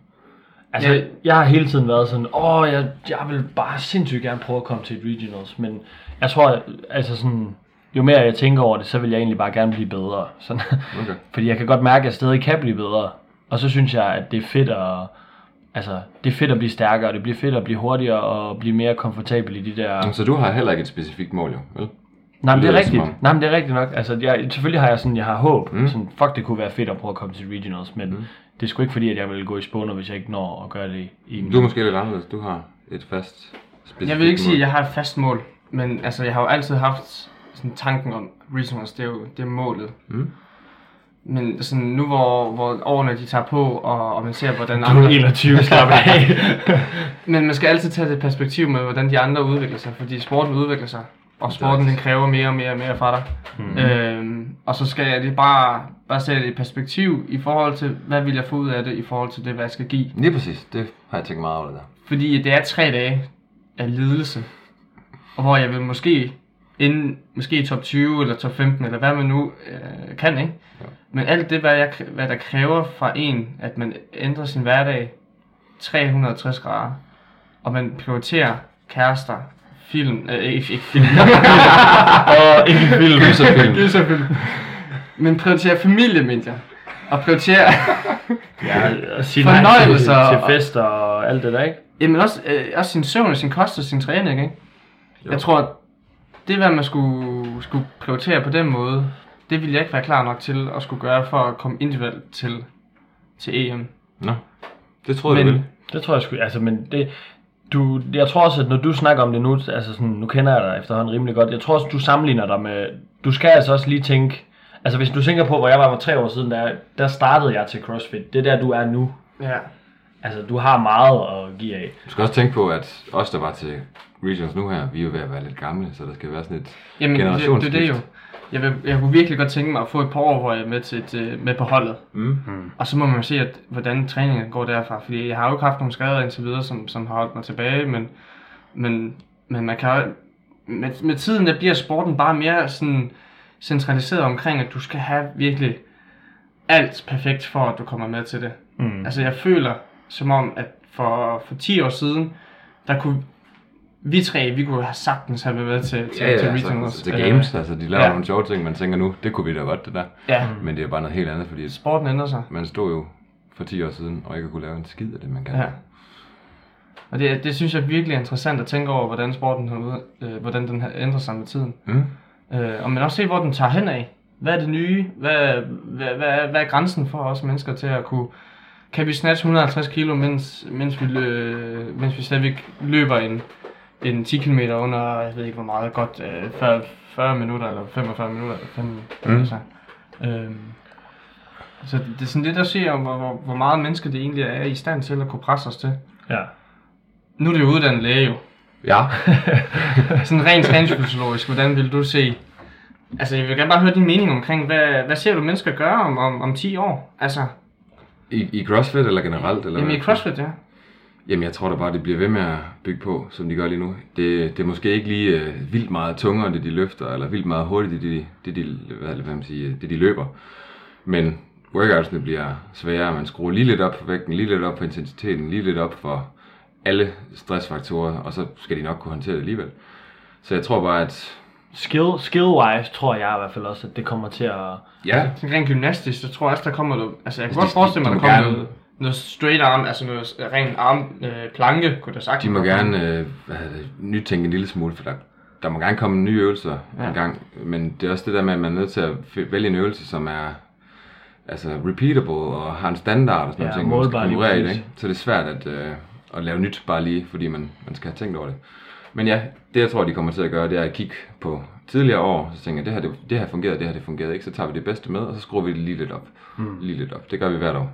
Altså, ja. jeg har hele tiden været sådan, åh, jeg, jeg vil bare sindssygt gerne prøve at komme til et regionals, men jeg tror, altså sådan, jo mere jeg tænker over det, så vil jeg egentlig bare gerne blive bedre. Sådan, Okay. fordi jeg kan godt mærke, at jeg stadig kan blive bedre, og så synes jeg, at det er fedt at, altså, det er fedt at blive stærkere, det bliver fedt at blive hurtigere og blive mere komfortabel i de der... Så du har heller ikke et specifikt mål, jo, vel? Nej, men det er rigtigt. Nej, men det er rigtigt nok. Altså, jeg, selvfølgelig har jeg sådan, jeg har håb. Mm. Sådan, fuck, det kunne være fedt at prøve at komme til regionals, men Mm. det er sgu ikke fordi, at jeg vil gå i spåner, hvis jeg ikke når at gøre det i, en Du er måske lidt anderledes. Du har et fast specifikt Jeg vil ikke sige, mål. at jeg har et fast mål, men altså, jeg har jo altid haft sådan tanken om, regionals, det er jo det er målet. Mm. Men sådan, nu hvor, hvor årene de tager på, og, og man ser, hvordan Du er 21, slap af. Men man skal altid tage det perspektiv med, hvordan de andre udvikler sig, fordi sporten udvikler sig, og sporten den kræver mere og mere og mere fra dig. Mm. Øhm, og så skal jeg det bare, bare sætte det i perspektiv i forhold til, hvad vil jeg få ud af det, i forhold til det, hvad jeg skal give. Lige præcis. Det har jeg tænkt meget over det der. Fordi det er tre dage af lidelse, og hvor jeg vil måske inden, måske i top 20 eller top 15, eller hvad man nu øh, kan, ikke? Ja. Men alt det, hvad, jeg, hvad der kræver fra en, at man ændrer sin hverdag 360 grader, og man prioriterer kærester, film, øh, ikke, ikke film, og ikke film. Gyserfilm. gyserfilm, men prioriterer familie, mener jeg. Og prioriterer, Ja, og sige Fornøjelser til, og- til fester og alt det der, ikke? jamen også, øh, også sin søvn, og sin kost og sin træning, ikke? Jo. Jeg tror, det hvad man skulle, skulle prioritere på den måde, det ville jeg ikke være klar nok til at skulle gøre for at komme individuelt til, til EM. Nå, det troede jeg, du Men, ville. Det tror jeg sgu, altså, men det, du, jeg tror også, at når du snakker om det nu, altså sådan, nu kender jeg dig efterhånden rimelig godt, jeg tror også, du sammenligner dig med, du skal altså også lige tænke, altså hvis du tænker på, hvor jeg var for tre år siden, der, der startede jeg til CrossFit, det er der, du er nu. ja. Altså, du har meget at give af. Du skal også tænke på, at os, der var til Regions nu her, vi er jo ved at være lidt gamle, så der skal være sådan et Jamen, det, det, generationsskift. det er det jo. Jeg, vil, jeg kunne virkelig godt tænke mig at få et par år, hvor jeg er med, til et, øh, med på holdet. Mm. Og så må man jo se, at, hvordan træningen går derfra. Fordi jeg har jo ikke haft nogle skader indtil videre, som, som har holdt mig tilbage. Men, men, men man kan jo, med, med tiden, der bliver sporten bare mere sådan centraliseret omkring, at du skal have virkelig alt perfekt for, at du kommer med til det. Mm. Altså jeg føler som om, at for, for 10 år siden, der kunne vi tre, vi kunne have sagtens have været til, til, Ja, ja, til altså, regionals. til games, altså de laver ja. nogle sjove ting, man tænker nu, det kunne vi da godt, det der. Ja, Men det er bare noget helt andet, fordi sporten ændrer sig. man stod jo for 10 år siden, og ikke kunne lave en skid af det, man kan. Ja. Og det, det synes jeg virkelig er interessant at tænke over, hvordan sporten har øh, hvordan den har ændret sig med tiden. Mm. Øh, og men også se, hvor den tager hen af. Hvad er det nye? Hvad, hvad, hvad, hvad er grænsen for os mennesker til at kunne... Kan vi snatche 150 kilo, mens, mens, vi, lø, mens vi stadigvæk løber en, en 10 km under, jeg ved ikke hvor meget, godt øh, 40, 40 minutter eller 45 minutter. Eller 5, Mm. altså. øhm, så det, det er sådan lidt at se, om, hvor, hvor, hvor meget mennesker det egentlig er i stand til at kunne presse os til. Ja. Nu er det jo uddannet læge jo. Ja, Sådan rent træningsfysiologisk, hvordan vil du se... Altså, jeg vil gerne bare høre din mening omkring, hvad, hvad ser du mennesker gøre om, om, om 10 år? Altså, I, i CrossFit eller generelt? Eller jamen i? CrossFit, ja. Jamen, jeg tror da bare, det bliver ved med at bygge på, som de gør lige nu. Det, det er måske ikke lige øh, vildt meget tungere, det de løfter, eller vildt meget hurtigt, det de, det de, hvad, hvad man siger, det de løber. Men workoutsene bliver sværere. Man skruer lige lidt op for vægten, lige lidt op for intensiteten, lige lidt op for alle stressfaktorer, og så skal de nok kunne håndtere det alligevel. Så jeg tror bare, at Skill, skill-wise tror jeg i hvert fald også, at det kommer til at... ja, Sådan rent gymnastisk, så tror jeg også, der kommer noget... Altså, jeg kan Altså, godt forestille mig, de der må kommer gerne- noget, noget straight arm, altså noget ren arm øh, planke, kunne der sagt. de må gerne øh, hvad det, nytænke en lille smule, for der, der må gerne komme nye øvelser ja. En gang. Men det er også det der med, at man er nødt til at vælge en øvelse, som er altså repeatable og har en standard og sådan Ja, noget, ting, man skal konkurrere i det. Ikke? Så det er svært at, øh, at lave nyt bare lige, fordi man, man skal have tænkt over det. Men ja, det jeg tror, de kommer til at gøre, det er at kigge på tidligere år, så tænker jeg, det her, det, det her fungerede, det her, det fungerede ikke, så tager vi det bedste med, og så skruer vi det lige lidt op. Mm. Lige lidt op. Det gør vi hvert år.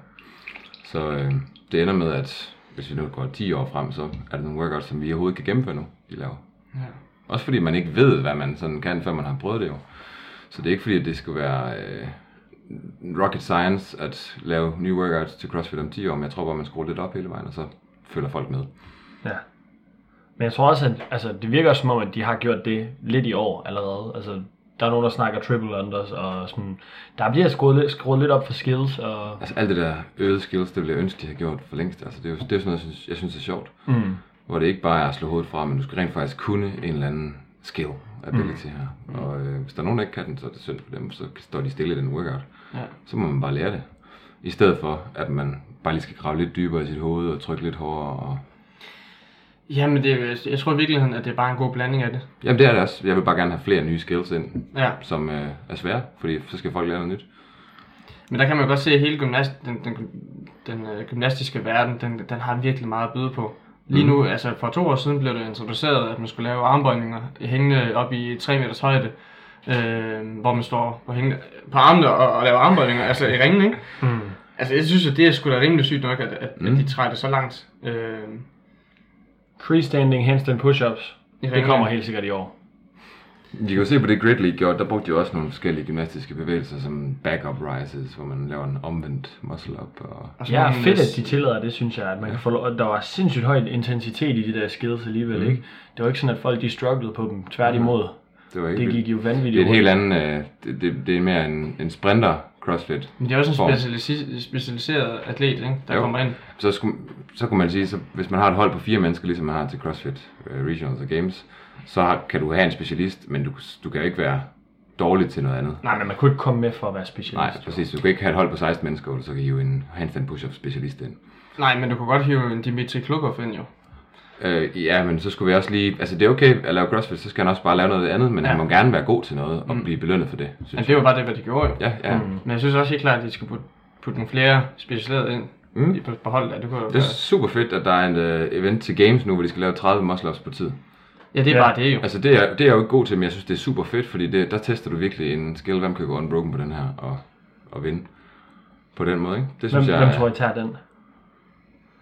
Så øh, det ender med, at hvis vi nu går 10 år frem, så er der nogle workouts, som vi overhovedet kan gennemføre nu, de laver. Ja. Også fordi man ikke ved, hvad man sådan kan, før man har prøvet det jo. Så det er ikke fordi, at det skal være øh, rocket science at lave nye workouts til CrossFit om 10 år, men jeg tror bare, man skruer lidt op hele vejen, og så følger folk med. Ja. Men jeg tror også, at altså, det virker som om, at de har gjort det lidt i år allerede. Altså, der er nogen, der snakker triple unders, og sådan, der bliver skruet, lidt- skruet lidt op for skills, og Altså alt det der øgede skills, det ville jeg ønske, de havde gjort for længst. Altså det er jo det er sådan noget, jeg synes, jeg synes er sjovt. mm, Hvor det ikke bare er at slå hovedet fra, men du skal rent faktisk kunne en eller anden skill, ability her. Og øh, hvis der er nogen, der ikke kan den, så er det synd for dem, så står de stille i den workout. Ja. Så må man bare lære det. I stedet for, at man bare lige skal grave lidt dybere i sit hoved og trykke lidt hårdere. Og... Jamen, det, er- jeg tror i virkeligheden, at det er bare en god blanding af det. Jamen det er det også. Jeg vil bare gerne have flere nye skills ind, Ja, som øh, er svære, fordi så skal folk lære noget nyt. men der kan man godt se, at hele gymnast, den, den, den øh, gymnastiske verden, den, den har virkelig meget at byde på. Lige nu, altså for to år siden blev det introduceret, at man skulle lave armbøjninger hængende op i 3 meters højde, øh, hvor man står på, hængende, på armene og, og laver armbøjninger, altså i ringen, ikke? mm. Altså jeg synes, at det er sgu da rimelig sygt nok, at, at, mm. Mm. at de træder det så langt. Øh, freestanding handstand push-ups, det ringen. kommer helt sikkert i år. Vi kan jo se på det Grid League gjorde, der brugte de også nogle forskellige gymnastiske bevægelser, som back-up rises, hvor man laver en omvendt muscle up. Og... Og så Ja, fedt at de tillader det, synes jeg, at man kan få lov, der var sindssygt høj intensitet i de der skills alligevel, Mm. mm. ikke? Det var ikke sådan, at folk de strugglede på dem, tværtimod. Det var ikke Det vildt. gik jo Det er vanvittigt et helt andet, øh, det, det, det er mere en, en sprinter crossfit. Men det er også en form. specialisi- specialiseret atlet, ikke? der Jo. kommer ind. Så, skulle, så kunne man sige, så hvis man har et hold på fire mennesker, ligesom man har til CrossFit uh, Regionals og Games, så har, kan du have en specialist, men du, du kan jo ikke være dårlig til noget andet. Nej, men man kunne ikke komme med for at være specialist. Nej, præcis. Du kan ikke have et hold på 16 mennesker, du så kan hive en handstand push-up specialist ind. Nej, men du kunne godt hive en Dimitri Klukov ind jo. Øh, ja, men så skulle vi også lige... Altså, det er okay at lave CrossFit, så skal han også bare lave noget andet, men Ja. han må gerne være god til noget og blive belønnet for det, synes Men det var bare det, hvad de gjorde jo. Ja, ja. Mm. Men jeg synes også helt klart, at de skal putte, putte nogle flere specialiserede ind Mm. i- på, holdet. Det kunne Det er være- super fedt, at der er en uh, event til Games nu, hvor de skal lave 30 muscle-ups på tid. Ja, det er Ja. bare det jo. Altså det er, det er jeg jo ikke god til, men jeg synes det er super fedt, fordi det, der tester du virkelig en skill, hvem kan gå unbroken på den her og, og vinde. På den måde, ikke? Det Hvem, synes hvem jeg, tror I tager den?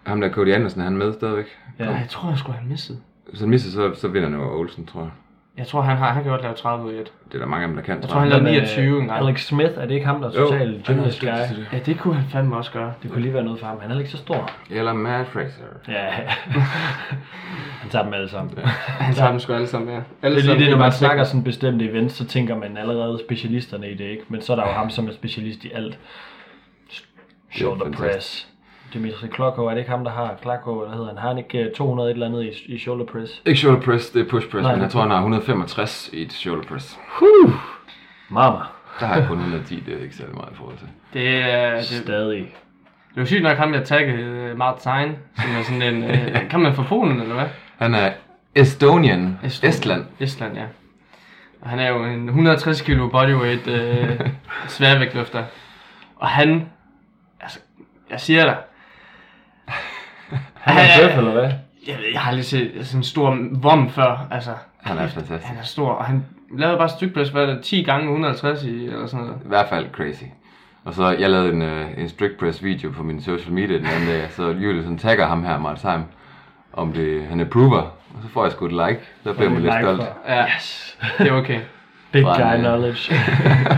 Ham der Cody Andersen, han er med stadigvæk. Ja. Nej, jeg tror, jeg skulle have misset. Hvis han misser, så, så vinder han jo Olsen, tror jeg. Jeg tror, han, har, han kan godt lave 30 ud i et. Det er der mange af dem, der kan. Jeg tror, han lavede er- 29 engang. Alex Smith, er det ikke ham, der er total han gymnast guy? Ja, det kunne han fandme også gøre. Det kunne lige være noget for ham. Han er ikke så stor. Eller Matt Fraser. Ja, han tager dem alle sammen. Han tager dem sgu alle sammen med. Alle Det er lige det, når man bare snakker sådan bestemte events, så tænker man allerede specialisterne i det, ikke? Men så er der jo ham, som er specialist i alt. Shoulder fantastisk. press. Dimitri Klokov, er det ikke ham, der har Klokov, eller hedder han? Har han ikke øh, 200 et eller andet i, i shoulder press? Ikke shoulder press, det er push press, Nej, men jeg tror, han har 165 i et shoulder press. Mama. Der har jeg kun 110, det er ikke særlig meget i forhold til. Det er, det, Stadig. det er jo sygt nok ham, jeg taggede Martin, som er sådan en... Øh, kan man fra Polen, eller hvad? Han er Estonian. Estland. Estland. Estland, ja. Og han er jo en 160 kilo bodyweight øh, sværvægtløfter. Og han... Altså, jeg siger dig, Han er Ja, ja, bøf, eller hvad? jeg, ved, jeg har aldrig set sådan en stor vom før. Altså, Han er fantastisk. han er stor, og han lavede bare stykpres, hvad er det, 10 gange 150 i, eller sådan noget. I hvert fald crazy. Og så jeg lavede en, uh, en strict press video på min social media den anden dag, så Julie sådan tagger ham her, Martin Heim, om det, han approver, og så får jeg sgu et like, så bliver man lidt Like stolt. for- Ja, Yes. det er okay. Big Fra en, guy øh, knowledge.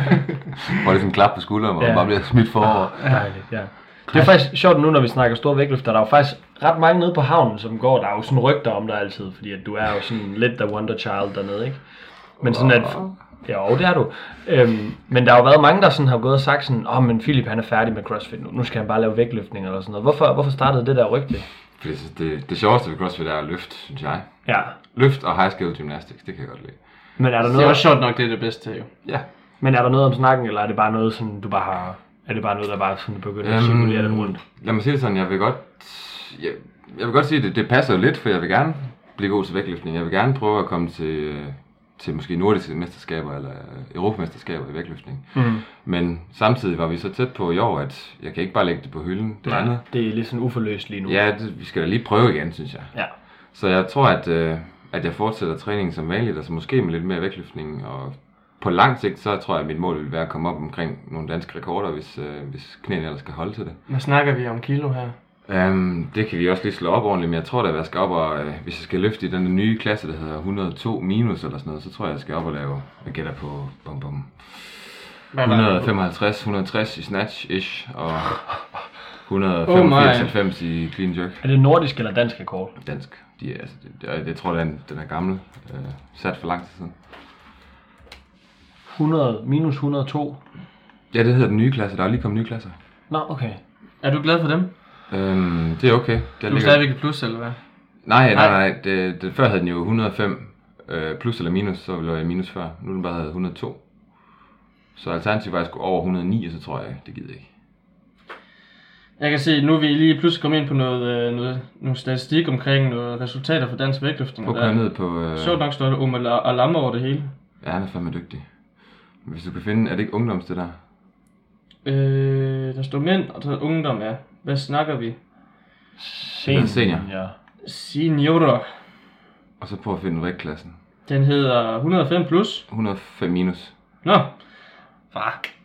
Får ligesom en klap på skulderen, hvor Ja. man bare bliver smidt forover. Dejligt, ja. Det er faktisk sjovt nu, når vi snakker store vægtløfter. Der er jo faktisk ret mange nede på havnen, som går. Der er jo sådan rygter om dig altid, fordi at du er jo sådan lidt the wonder child dernede, ikke? Men sådan at... Ja, jo, det er du. Øhm, men der har jo været mange, der sådan har gået og sagt sådan, åh, oh, men Philip han er færdig med CrossFit nu. Nu skal han bare lave vægtløftning eller sådan noget. Hvorfor, hvorfor startede det der rygte? Fordi synes, det, det sjoveste ved CrossFit er at løft, synes jeg. Ja. Løft og high skill gymnastics, det kan jeg godt lide. Men er der Det er noget, også sjovt nok, det er det bedste jo. Ja. men er der noget om snakken, eller er det bare noget, sådan, du bare har... Er det bare noget, der bare sådan begynder at cirkulere lidt rundt? Lad mig sige det sådan, jeg vil godt, jeg, jeg vil godt sige, at det, det passer jo lidt, for jeg vil gerne blive god til vægtløftning. Jeg vil gerne prøve at komme til, til måske nordiske mesterskaber eller europamesterskaber i vægtløftning. Mm. Men samtidig var vi så tæt på i år, at jeg kan ikke bare lægge det på hylden. Det andet. Det er lidt sådan uforløst lige nu. Ja, det, vi skal da lige prøve igen, synes jeg. ja. Så jeg tror, at, øh, at jeg fortsætter træningen som vanligt, altså måske med lidt mere vægtløftning. Og på lang sigt, så tror jeg, at mit mål vil være at komme op omkring nogle danske rekorder, hvis, øh, hvis knæene ellers skal holde til det. Hvad snakker vi om kilo her? Um, det kan vi også lige slå op ordentligt, men jeg tror da, at jeg skal op og, øh, hvis jeg skal løfte i den der nye klasse, der hedder 102 minus eller sådan noget, så tror jeg, jeg skal op og lave, jeg gætter på, bum, bum, Hvad var det? 155, 160 i snatch-ish, og Oh 185 i clean jerk. Er det nordisk eller dansk rekord? Dansk. De er, altså, det, det, jeg tror, den, den er gammel, øh, sat for lang tid siden. 100 minus 102. Ja, det hedder den nye klasse, der er lige kommet nye klasser. Nå, okay. Er du glad for dem? Øhm, det er okay. Jeg Du er ligger- stadigvæk i plus, eller hvad? Nej, nej, Nej. nej. Det, det, før havde den jo 105 øh, plus eller minus, så ville jeg minus før. Nu er den bare havde 102. Så alternativet var, at jeg skulle over 109, og så tror jeg, det gider jeg ikke. Jeg kan se, nu er vi lige pludselig kommet ind på noget, øh, noget, nogle statistik omkring nogle resultater for dansk vægtløftning. Prøv at der- ned på... Øh, Sjovt nok står der Omar Alam over det hele. Ja, han er fandme dygtig. Hvis du kan finde, er det ikke ungdoms det der? Øh, der står mænd, og der er ungdom, ja. Hvad snakker vi? Sen, Senior. Ja. Seniorer. Og så prøv at finde vægtklassen. Den hedder 105 plus. 105 minus. Nå. Fuck.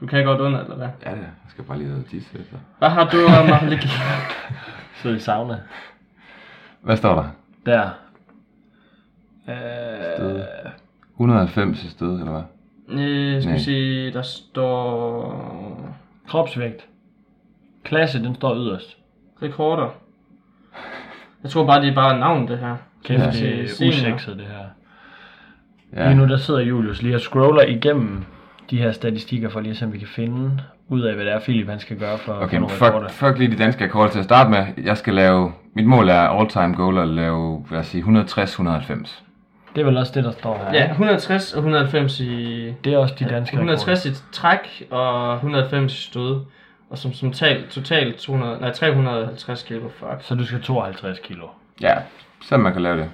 Du kan godt under, eller hvad? Ja, det er. Jeg skal bare lige have tisse efter. Hvad har du om at Så i sauna. Hvad står der? Der. Øh, Sted. 190 i sted, eller hvad? Øh, skal vi se, der står kropsvægt. Klasse, den står yderst. rekorder. Jeg tror bare, det er bare navn, det her. Kæft, Ja. det er usekset, det her. Ja. Lige nu der sidder Julius lige og scroller igennem de her statistikker, for lige at se, om vi kan finde ud af, hvad det er, Philip han skal gøre for, Okay, for nogle rekorder. fuck, fuck lige de danske rekorder til at starte med. Jeg skal lave, mit mål er all time goal at lave, hvad jeg sige, 160-190. Det er vel også det, der står her. Ja, 160 og 190 i... Det er også de danske 160 rekorder. i træk og 190 i stød. Og som, som tal, totalt 200, nej, 350 kilo, fuck. Så du skal 52 kilo? Ja, så man kan lave det.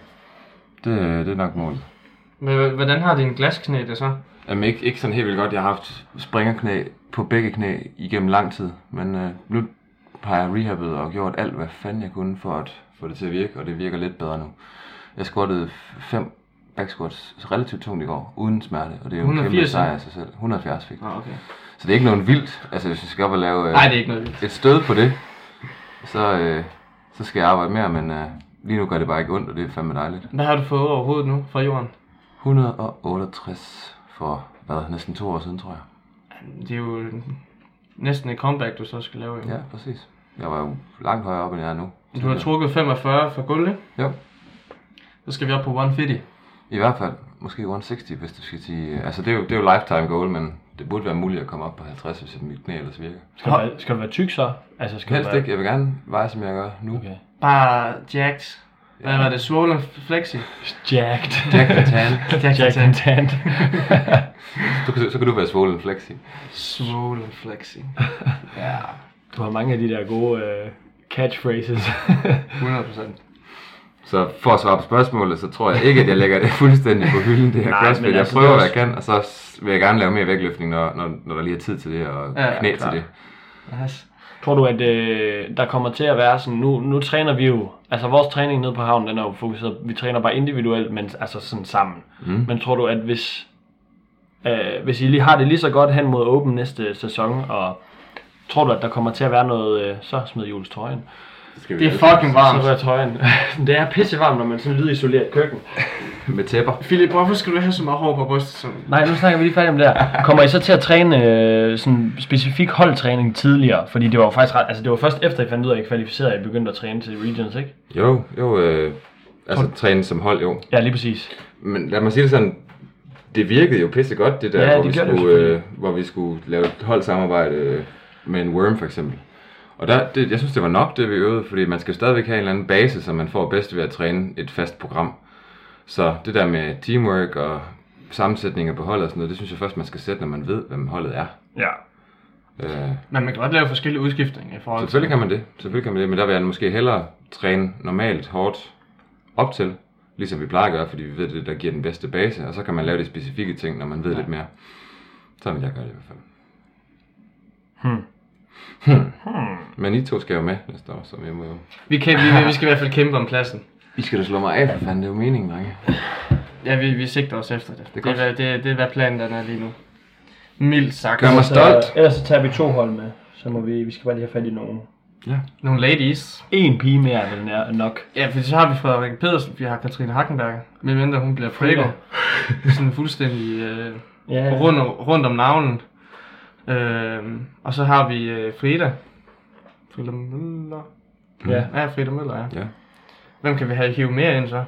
Det, det er nok målet. Men hvordan har din glasknæ det så? Jamen ikke, ikke sådan helt vildt godt. Jeg har haft springerknæ på begge knæ igennem lang tid. Men øh, nu har jeg rehabbet og gjort alt, hvad fanden jeg kunne for at få det til at virke. Og det virker lidt bedre nu. Jeg squattede 5 backsquats relativt tungt i går, uden smerte, og det er jo 180, en kæmpe sejr af sig selv. 170 fik. Ah, okay. Så det er ikke noget vildt, altså hvis jeg skal op og lave øh, Nej, det er ikke noget vildt. et stød på det, så, øh, så skal jeg arbejde mere, men øh, lige nu gør det bare ikke ondt, og det er fandme dejligt. Hvad har du fået overhovedet nu fra jorden? 168 for, hvad, næsten to år siden, tror jeg. Det er jo næsten et comeback, du så skal lave. Jo. Ja, præcis. Jeg var jo langt højere op, end jeg er nu. Du har trukket 45 fra gulvet, ikke? Jo. Så skal vi op på 150. I hvert fald, måske 160, hvis du skal sige... Altså, det er jo, det er jo lifetime goal, men det burde være muligt at komme op på 50, hvis mit knæ ellers virker. Skal du, være, skal du være tyk så? Altså, skal Helst du være... ikke. Jeg vil gerne veje, som jeg gør nu. Okay. Bare jacked. Hvad var det? Swollen flexi? Jacked. Jack and tan. Jack Jacked and tanned. Så, kan, så kan du være swollen flexi. Swollen flexi. Ja, Du har mange af de der gode øh, catchphrases. 100 procent. Så for at svare på spørgsmålet, så tror jeg ikke, at jeg lægger det fuldstændig på hylden, det her Nej, CrossFit. men Jeg altså, prøver, det er hvad jeg kan, og så vil jeg gerne lave mere vægtløftning, når, når, når der lige er tid til det, og Ja, knæ til det. Yes. Tror du, at øh, der kommer til at være sådan, nu, nu træner vi jo, altså vores træning nede på havnen, den er jo fokuseret, vi træner bare individuelt, men altså sådan sammen. Mm. Men tror du, at hvis, øh, hvis I lige har det lige så godt hen mod Open næste sæson, og tror du, at der kommer til at være noget, øh, så smid Jules trøjen, skal Det er fucking Så varmt. rører trøjen. det er pissevarmt, når man sådan lydisolerer et køkken. Med tæpper. Philip, hvorfor skal du have så meget hår på brystet? Som... Nej, nu snakker vi lige færdig om det her. Kommer I så til at træne øh, sådan specifik holdtræning tidligere? Fordi det var jo faktisk ret, altså det var først efter I fandt ud af, at I kvalificerede, at I begyndte at træne til Regions, ikke? Jo, jo, øh, altså træne som hold, jo. Ja, lige præcis. Men lad mig sige det sådan, det virkede jo pisse godt, det der, Ja, hvor, det vi gjorde det skulle, øh, hvor vi skulle lave et holdsamarbejde øh, med en worm for eksempel. Og der, det, jeg synes, det var nok, det vi øvede, fordi man skal stadigvæk have en eller anden base, som man får bedst ved at træne et fast program. Så det der med teamwork og sammensætninger på holdet og sådan noget, det synes jeg først, man skal sætte, når man ved, hvem holdet er. Ja. Men Øh, man kan godt lave forskellige udskiftninger i forhold selvfølgelig kan man det, selvfølgelig kan man det, men der vil jeg måske hellere træne normalt hårdt op til, ligesom vi plejer at gøre, fordi vi ved, det er det, der giver den bedste base, og så kan man lave de specifikke ting, når man ved ja. lidt mere. Så vil jeg gøre det i hvert fald. Hmm. Hmm. Men I to skal jo med næste år, så jeg må jo... Vi, kan, vi, vi skal i hvert fald kæmpe om pladsen. I skal da slå mig af, for fanden, det er jo meningen, drenge. Ja, vi, vi sigter os efter det. er Det, det, er, hvad- det, det er, hvad planen den er lige nu. Mildt sagt. Gør mig stolt. Så, ellers så tager vi to hold med. Så må vi, vi skal bare lige have fat i nogen. Ja. Nogle ladies. En pige mere er vel nær- nok. Ja, for så har vi Frederik Pedersen, vi har Katrine Hackenberg. Med mindre hun bliver Frego. Sådan fuldstændig øh, Ja, rundt, om- rundt om navnen. Øh, og så har vi øh, Frida. Frida Møller. ja. Ja, Frida Møller, ja. Ja. Hvem kan vi have hive mere ind så?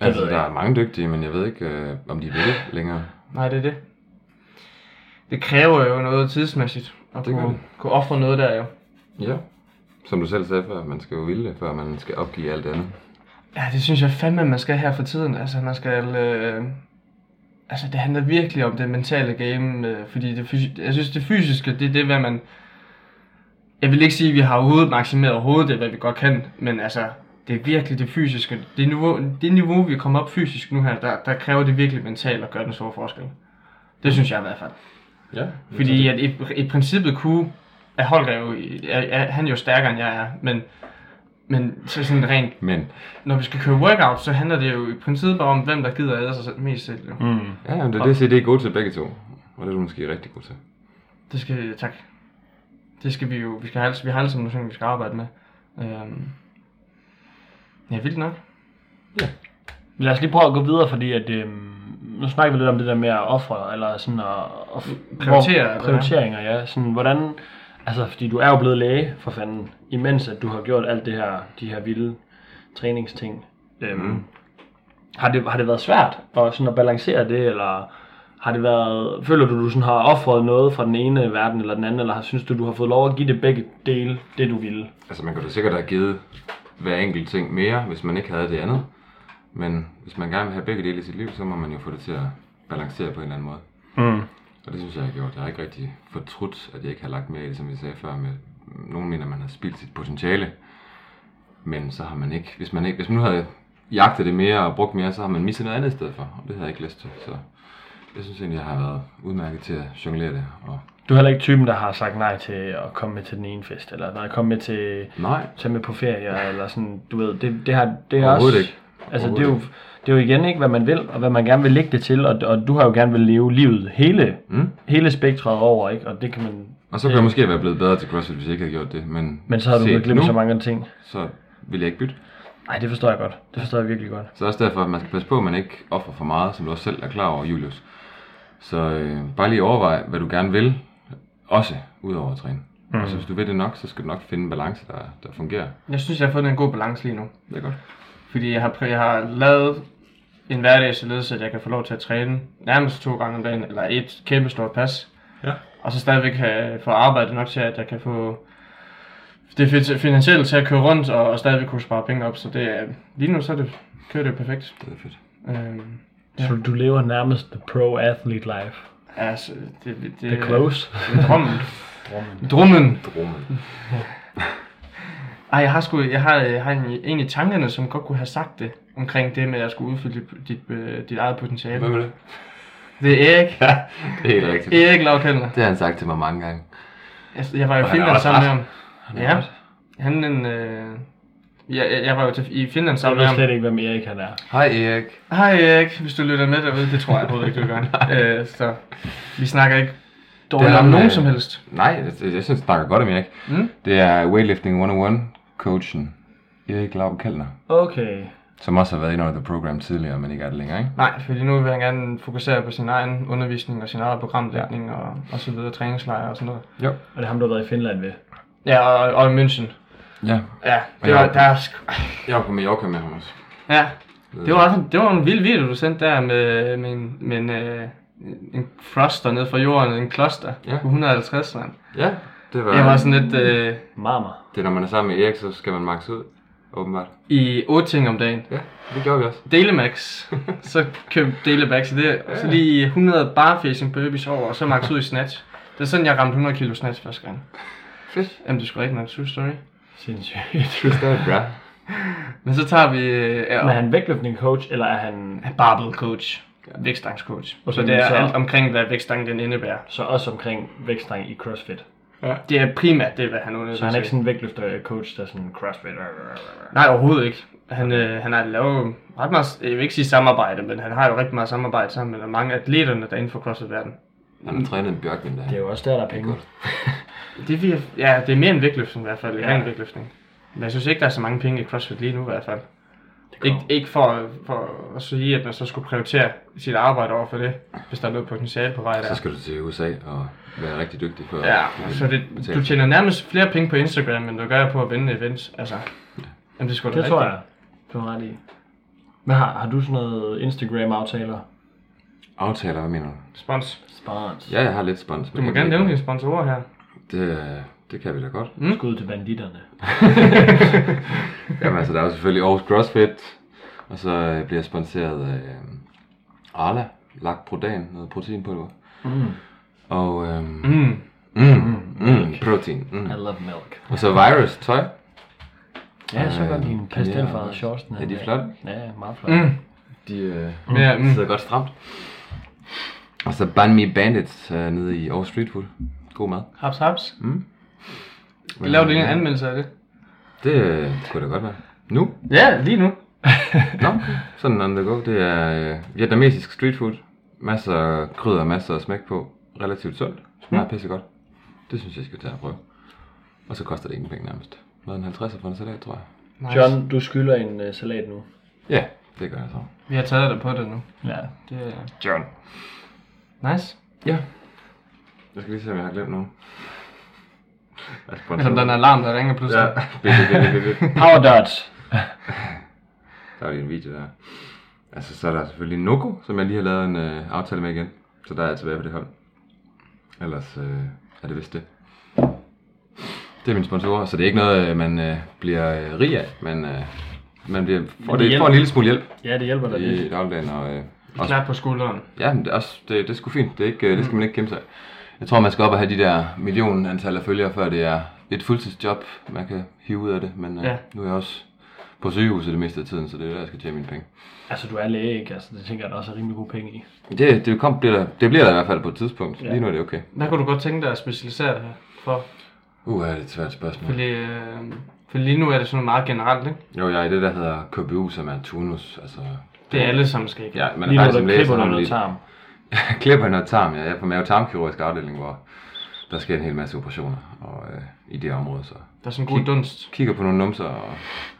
Altså, der er mange dygtige, men jeg ved ikke, øh, om de vil længere. Nej, det er det. Det kræver jo noget tidsmæssigt at Det kunne, det. kunne ofre noget der jo. Ja. Som du selv sagde før, man skal jo ville det, før man skal opgive alt andet. Ja, det synes jeg fandme, man skal her for tiden. Altså, man skal... Øh, altså, det handler virkelig om det mentale game, øh, fordi det, fysi- jeg synes, det fysiske, det er det, hvad man... Jeg vil ikke sige, at vi har overhovedet maksimeret overhovedet det, hvad vi godt kan, men altså, det er virkelig det fysiske. Det niveau, det niveau vi kommer op fysisk nu her, der, der kræver det virkelig mentalt at gøre den store forskel. Det synes jeg i hvert fald. Ja. Fordi at i, i princippet kunne, er Holger jo, er, er, han er jo stærkere end jeg er, men, men så sådan rent Men, når vi skal køre workout, så handler det jo i princippet bare om, hvem der gider æde sig selv mest selv. Jo. Mm. ja, men det er det, CD er gode til begge to. Og det er du måske rigtig god til. Det skal, tak. Det skal vi jo, vi skal have, vi har alle sammen nogle ting, vi skal arbejde med. Øhm. Ja, vildt nok. Lad os lige prøve at gå videre, fordi at, øhm, nu snakker vi lidt om det der med at ofre, eller sådan at, at Prioritere, hvor- prioriteringer, ja. Sådan, hvordan, altså, fordi du er jo blevet læge for fanden, imens at du har gjort alt det her, de her vilde træningsting. Øhm, Mm. har, det, har det været svært at, sådan at balancere det, eller har det været, føler du, du sådan har offret noget fra den ene verden eller den anden, eller har- synes du, du har fået lov at give det begge dele, det du ville? Altså, man kunne da sikkert have givet hver enkelt ting mere, hvis man ikke havde det andet. Men hvis man gerne vil have begge dele i sit liv, så må man jo få det til at balancere på en eller anden måde. Mm. Og det synes jeg, jeg har gjort. Jeg har ikke rigtig fortrudt, at jeg ikke har lagt mere i det, som vi sagde før. Med, nogen mener, man har spildt sit potentiale. Men så har man ikke, hvis man, ikke, hvis man nu havde jagtet det mere og brugt mere, så har man misset noget andet i stedet for. Og det havde jeg ikke lyst til. Så jeg synes egentlig, jeg har været udmærket til at jonglere det. Og Du er heller ikke typen, der har sagt nej til at komme med til den ene fest, eller nej, komme med til nej, tage med på ferie, eller sådan, du ved, det, det, har, det er også... ikke. Altså, det er, jo, det er jo igen ikke, hvad man vil, og hvad man gerne vil lægge det til, og, og du har jo gerne vil leve livet hele, Mm. hele spektret over, ikke? Og det kan man... Og så kunne jeg måske være blevet bedre til CrossFit, hvis jeg ikke havde gjort det. Men, Men så har du nu, så mange ting. så vil jeg ikke bytte. Nej, det forstår jeg godt. Det forstår jeg virkelig godt. Så også derfor, at man skal passe på, at man ikke offer for meget, som du også selv er klar over, Julius. Så øh, bare lige overvej, hvad du gerne vil, også udover at træne. Mm. Og så hvis du vil det nok, så skal du nok finde en balance, der, der fungerer. Jeg synes, jeg har fundet en god balance lige nu. Det er godt. Fordi jeg har, jeg har lavet en hverdag, således at jeg kan få lov til at træne nærmest to gange om dagen, eller et kæmpe stort pas. Ja. Og så stadigvæk kan få arbejde nok til, at jeg kan få det fin- finansielle til at køre rundt, og, og stadigvæk kunne spare penge op. Så det er, lige nu så er det, kører det jo perfekt. Det er fedt. Øhm, Ja. Så du lever nærmest the pro-athlete life. altså, det, det, The close. Det er drømmen. Drømmen. Ej, jeg har, sgu, jeg har, jeg har en, en i tankerne, som godt kunne have sagt det, omkring det med, at jeg skulle udfylde dit, dit, øh, dit eget potentiale. Hvad med det? Det er Erik. Ja, det er helt rigtigt. Erik Lavkendler. Det har han sagt til mig mange gange. Jeg, jeg var jo i Finland også sammen med ham. Han Ja, ret. han en... Øh, jeg, jeg, jeg var jo til, i Finland sammen jeg med ved ham. slet ikke, hvem Erik han er. Hej Erik. Hej Erik, hvis du lytter med derude, det tror jeg overhovedet ikke, du gør. øh, så vi snakker ikke Dårligere ham, om nogen øh, som helst. Nej, jeg, jeg synes, det snakker godt om Erik. Mm. Det er Weightlifting 101-coachen Erik Lav Kaldner, Okay. som også har været inde under The Program tidligere, men ikke er det længere, ikke? Nej, fordi nu vil han gerne fokusere på sin egen undervisning og sin egen programlægning ja. og, og så videre, træningslejre og sådan noget. Jo. Og det er ham, du har været i Finland ved. Ja, og, og i München. Ja, Ja, det Ja. var, der er sgu- jeg var på Mallorca med ham også. ja, det var, også, det var en vild video, du sendte der med, med, en, med en, øh, en thruster ned fra jorden, en kloster Ja. på 150 mand. Ja, det var... Det var sådan lidt øh, Marmer. Det er, når man er sammen med Erik, så skal man max ud, åbenbart. i 8 ting om dagen. Ja, det gjorde vi også. Delemax. så købte Delemax i det. Og så lige 100 barfacing burpees over, og så max ud i snatch. Det er sådan, jeg ramte 100 kilo snatch første gang. Fedt. Jamen, det sgu rigtigt nok, true story. Sindssygt. Det er stadig bra. Men så tager vi øh, ja, Men er han vægtløftning coach, eller er han barbell coach. Vægtstangscoach. Okay, så det er så- alt omkring, hvad vægtstang den indebærer. så også omkring vægtstang i CrossFit? Det er primært det, hvad han Så underviser. han er ikke sådan en vægtløfter coach, der er sådan CrossFit. Nej, overhovedet ikke. Han, øh, han har lavet ret meget, jeg vil ikke sige samarbejde, men han har jo rigtig meget samarbejde sammen med mange atleterne, der er inden for CrossFit-verdenen. Han har trænet en Bjørkvind der. Det er jo også der, der er penge. Det er, ja, det er mere end vægtløftning i hvert fald, Ja. ja. ren vægtløftning. Men jeg synes ikke, der er så mange penge i CrossFit lige nu i hvert fald. Ikke, ikke for, for at sige, at man så skulle prioritere sit arbejde over for det, hvis der er noget potentiale på vej der. Så skal du til USA og være rigtig dygtig for Ja, at så det, betale. du tjener nærmest flere penge på Instagram, end du gør på at vinde events. Altså, jamen det skulle Det tror jeg, du har ret i. Men har, har du sådan noget Instagram-aftaler? Aftaler, hvad mener du? Spons. Spons. Ja, jeg har lidt spons. Du må gerne nævne dine sponsorer her. Det, det kan vi da godt. Mm. Skud til banditterne. Jamen altså, der er jo selvfølgelig Aarhus CrossFit, og så øh, bliver jeg sponsoreret af øh, Arla, lagt prodan, noget proteinpulver. Mm. Og øhm, Mm. mm, mm, protein. Mm. I love milk. Og så Virus tøj. Ja, jeg så godt dine ja, pastelfarvede shorts. den er de flotte? Ja, meget flotte. Mm. De øh, Ja, mm. sidder godt stramt. Og så Banh Mi Bandits øh, nede i Aarhus Street Food. God mad. Haps, haps. Mm. Vi lavede lige en anmeldelse af det. Det øh, kunne da godt være. Nu? Ja, lige nu. Nå, sådan on the go. Det er øh, vietnamesisk street food. Masser af krydder, masser af smæk på. Relativt sundt. Smager pisse godt. Det synes jeg, jeg skal tage og prøve. Og så koster det ingen penge nærmest. Hvad en 50'er for en salat, tror jeg. Nice. John, du skylder en uh, salat nu. Ja, det gør jeg så. Vi har taget dig på det nu. Ja. Det er John. nice. Ja. Jeg skal lige se, om jeg har glemt nogen. Er sponsor. Eller den alarm, der ringer pludselig. Ja. Power Dodge. Der er lige en video der. Altså, så er der selvfølgelig Noko, som jeg lige har lavet en øh, aftale med igen. Så der er jeg tilbage på det hold. Ellers øh, er det vist det. Det er mine sponsorer, så det er ikke noget, øh, man øh, bliver øh, rig af, men øh, man bliver, får, det det, får en lille smule hjælp Ja, det hjælper dig i lidt. dagligdagen. Og, øh, også, Klap på skulderen. ja, men det er, også, det, det er sgu fint. Det, er ikke, øh, det skal man ikke kæmpe sig af. Jeg tror, man skal op og have de der millionen antal af følgere, før det er et fuldtidsjob, man kan hive ud af det. Men øh, Ja. nu er jeg også på sygehuset det meste af tiden, så det er der, jeg skal tjene mine penge. Altså, du er læge, ikke? Altså, det tænker jeg, der også er rimelig gode penge i. Det, det, kom, bliver der, det bliver der i hvert fald på et tidspunkt. Ja. Lige nu er det okay. Hvad kunne du godt tænke dig at specialisere dig her for? Uh, er det et svært spørgsmål. Fordi, øh, for lige nu er det sådan noget meget generelt, ikke? Jo, jeg er i det, der hedder KBU, som er tunus. Altså, Det er alle, som skal ikke. Ja, men Lige nu, faktisk der klipper noget lige... tarm. klipper noget tarm, ja. Jeg er på mave-tarmkirurgisk afdeling, hvor der sker en hel masse operationer og, øh, i det område. Så Der er sådan en god dunst. kigger på nogle numser og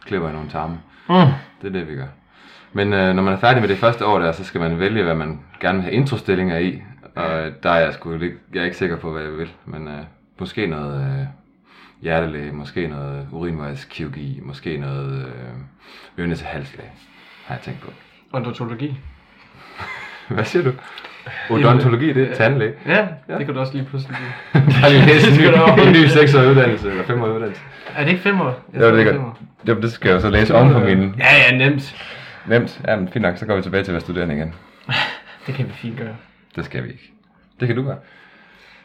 klipper i nogle tarme. Mm. Det er det, vi gør. Men øh, når man er færdig med det første år der, så skal man vælge, hvad man gerne vil have introstillinger i. Og øh, der er jeg sgu jeg er ikke sikker på, hvad jeg vil. Men øh, måske noget øh, hjertelæge, måske noget urinvejskirurgi, måske noget øh, ørne til halslæge, har jeg tænkt på. Odontologi. Hvad siger du? Odontologi, det er tandlæge. Ja, det kan du også lige pludselig blive. Har lige læst en ny, en ny 6 årig uddannelse, eller 5 årig uddannelse. Er det ikke fem år? Jeg Jo, det er år. Jo, det skal jeg jo så læse om på min... Ja, ja, nemt. Nemt. Ja, men fint nok, så går vi tilbage til at være studerende igen. Det kan vi fint gøre. Det skal vi ikke. Det kan du gøre.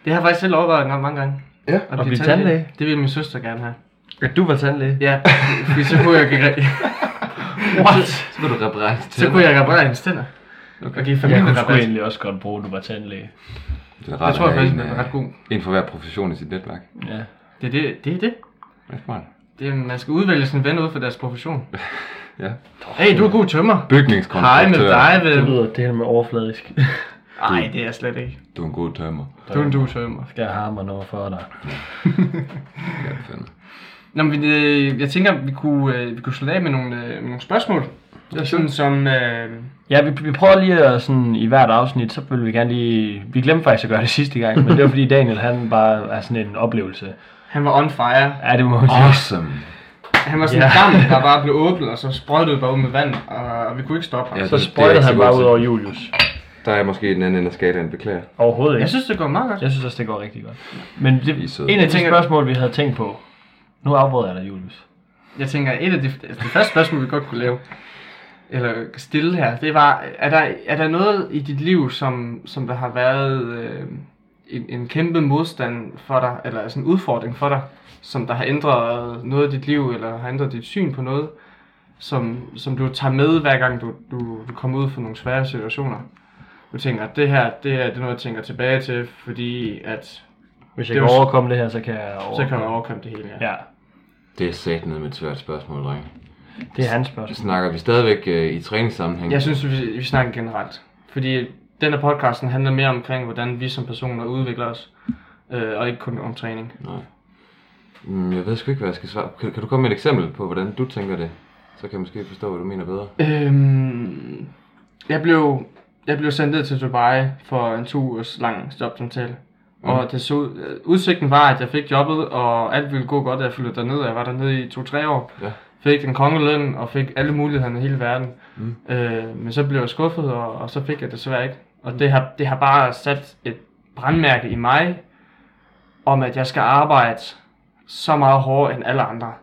Det har jeg faktisk selv overvejet en gang, mange gange. Ja. At blive tandlæge. Det ville min søster gerne have. At du var tandlæge? Ja, fordi så kunne jeg, give- What? Så vil du reparere så kunne jeg reparere hendes tænder. Og give Jeg familien kunne sgu egentlig også godt bruge, at du var tandlæge. Det, er Det tror jeg faktisk, en, det er øh, ret god. En for hver profession i sit netværk. Ja. Det er det. Det er det. Det er smart. det er, man skal udvælge sin ven ud for deres profession. Ja. Hey, du er god tømmer. Hej med Bygningskonstruktør. dig, Det vel? lyder det her med overfladisk. Nej, det er jeg slet ikke. Du er en god tømmer. Du er en du tømmer. Skal jeg hamre noget for dig? Ja, det fandme. Nå, men øh, jeg tænker, vi kunne, øh, vi kunne slutte af med nogle, øh, med nogle spørgsmål. Det er sådan som... Øh, Ja, vi, vi prøver lige at sådan, i hvert afsnit, så vil vi gerne lige... Vi glemte faktisk at gøre det sidste gang, men det var fordi Daniel, han bare er sådan en oplevelse. han var on fire. Ja, det må man sige. Awesome. Han var sådan Ja. en dam, der bare blev åbnet, og så sprøjtede det bare ud med vand, og, og vi kunne ikke stoppe ham. Ja. Så det- det sprøjtede ikke han bare ud over Julius. Der er måske den anden ende af skalaen, beklager. Overhovedet ikke. Jeg synes, det går meget godt. Jeg synes også, det går rigtig godt. Men er det, en af de spørgsmål, vi havde tænkt på... Nu afbryder jeg dig, Julius. Jeg tænker, et af de, altså det første spørgsmål, vi godt kunne lave, eller stille her, det var, er der, er der noget i dit liv, som, som der har været øh, en, en kæmpe modstand for dig, eller altså en udfordring for dig, som der har ændret noget af dit liv, eller har ændret dit syn på noget, som, som du tager med, hver gang du, du, du kommer ud for nogle svære situationer? Du tænker, at det her, det er, det er noget, jeg tænker tilbage til, fordi at, Hvis jeg Det kan var- overkomme det her, så kan jeg så overkomme kan man overkomme det hele. Ja. Ja, Det er sat ned med et svært spørgsmål, dreng. Det er hans spørgsmål. Snakker vi stadigvæk øh, i træningssammenhæng? Jeg synes, vi, vi snakker generelt. Fordi den her podcasten handler mere omkring, hvordan vi som personer udvikler os. Øh, og ikke kun om træning. Nej. Mm, jeg ved sgu ikke, hvad jeg skal svare. Kan, kan du komme med et eksempel på, hvordan du tænker det? Så kan jeg måske forstå, hvad du mener bedre. Øhm, jeg, blev, jeg blev sendt ned til Dubai for en to ugers lang jobsamtale. Mm. Og det så, ud- udsigten var, at jeg fik jobbet, og alt ville gå godt, at jeg flyttede derned. Jeg var dernede i to-tre år. Ja. Fik den kongeløn, og fik alle mulighederne i hele verden. Mm. Øh, men så blev jeg skuffet, og, og så fik jeg det desværre ikke. Og det har, det har bare sat et brandmærke i mig, om at jeg skal arbejde så meget hårdere end alle andre.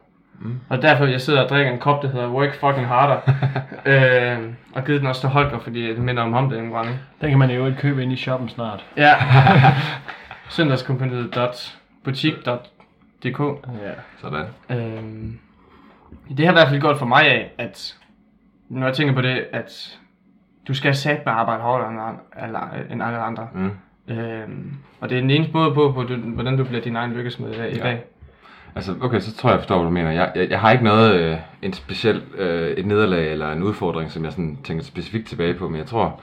Mm. Og derfor jeg sidder og drikker en kop, der hedder Work Fucking Harder. øh, og givet den også til Holger, fordi det minder om ham den gange. Den kan man jo ikke købe ind i shoppen snart. Ja. Søndagskompaniet.butik.dk Ja. Sådan. Øhm, det har i hvert fald gjort for mig af, at når jeg tænker på det, at du skal sætte med arbejde hårdere end, eller- end alle andre. Mm. Øhm, og det er den eneste måde på, på du, hvordan du bliver din egen lykkesmed i dag. i Ja. dag. Altså, okay, så tror jeg, jeg forstår, hvad du mener. Jeg, jeg, jeg har ikke noget, øh, en speciel, øh, et nederlag eller en udfordring, som jeg sådan tænker specifikt tilbage på, men jeg tror,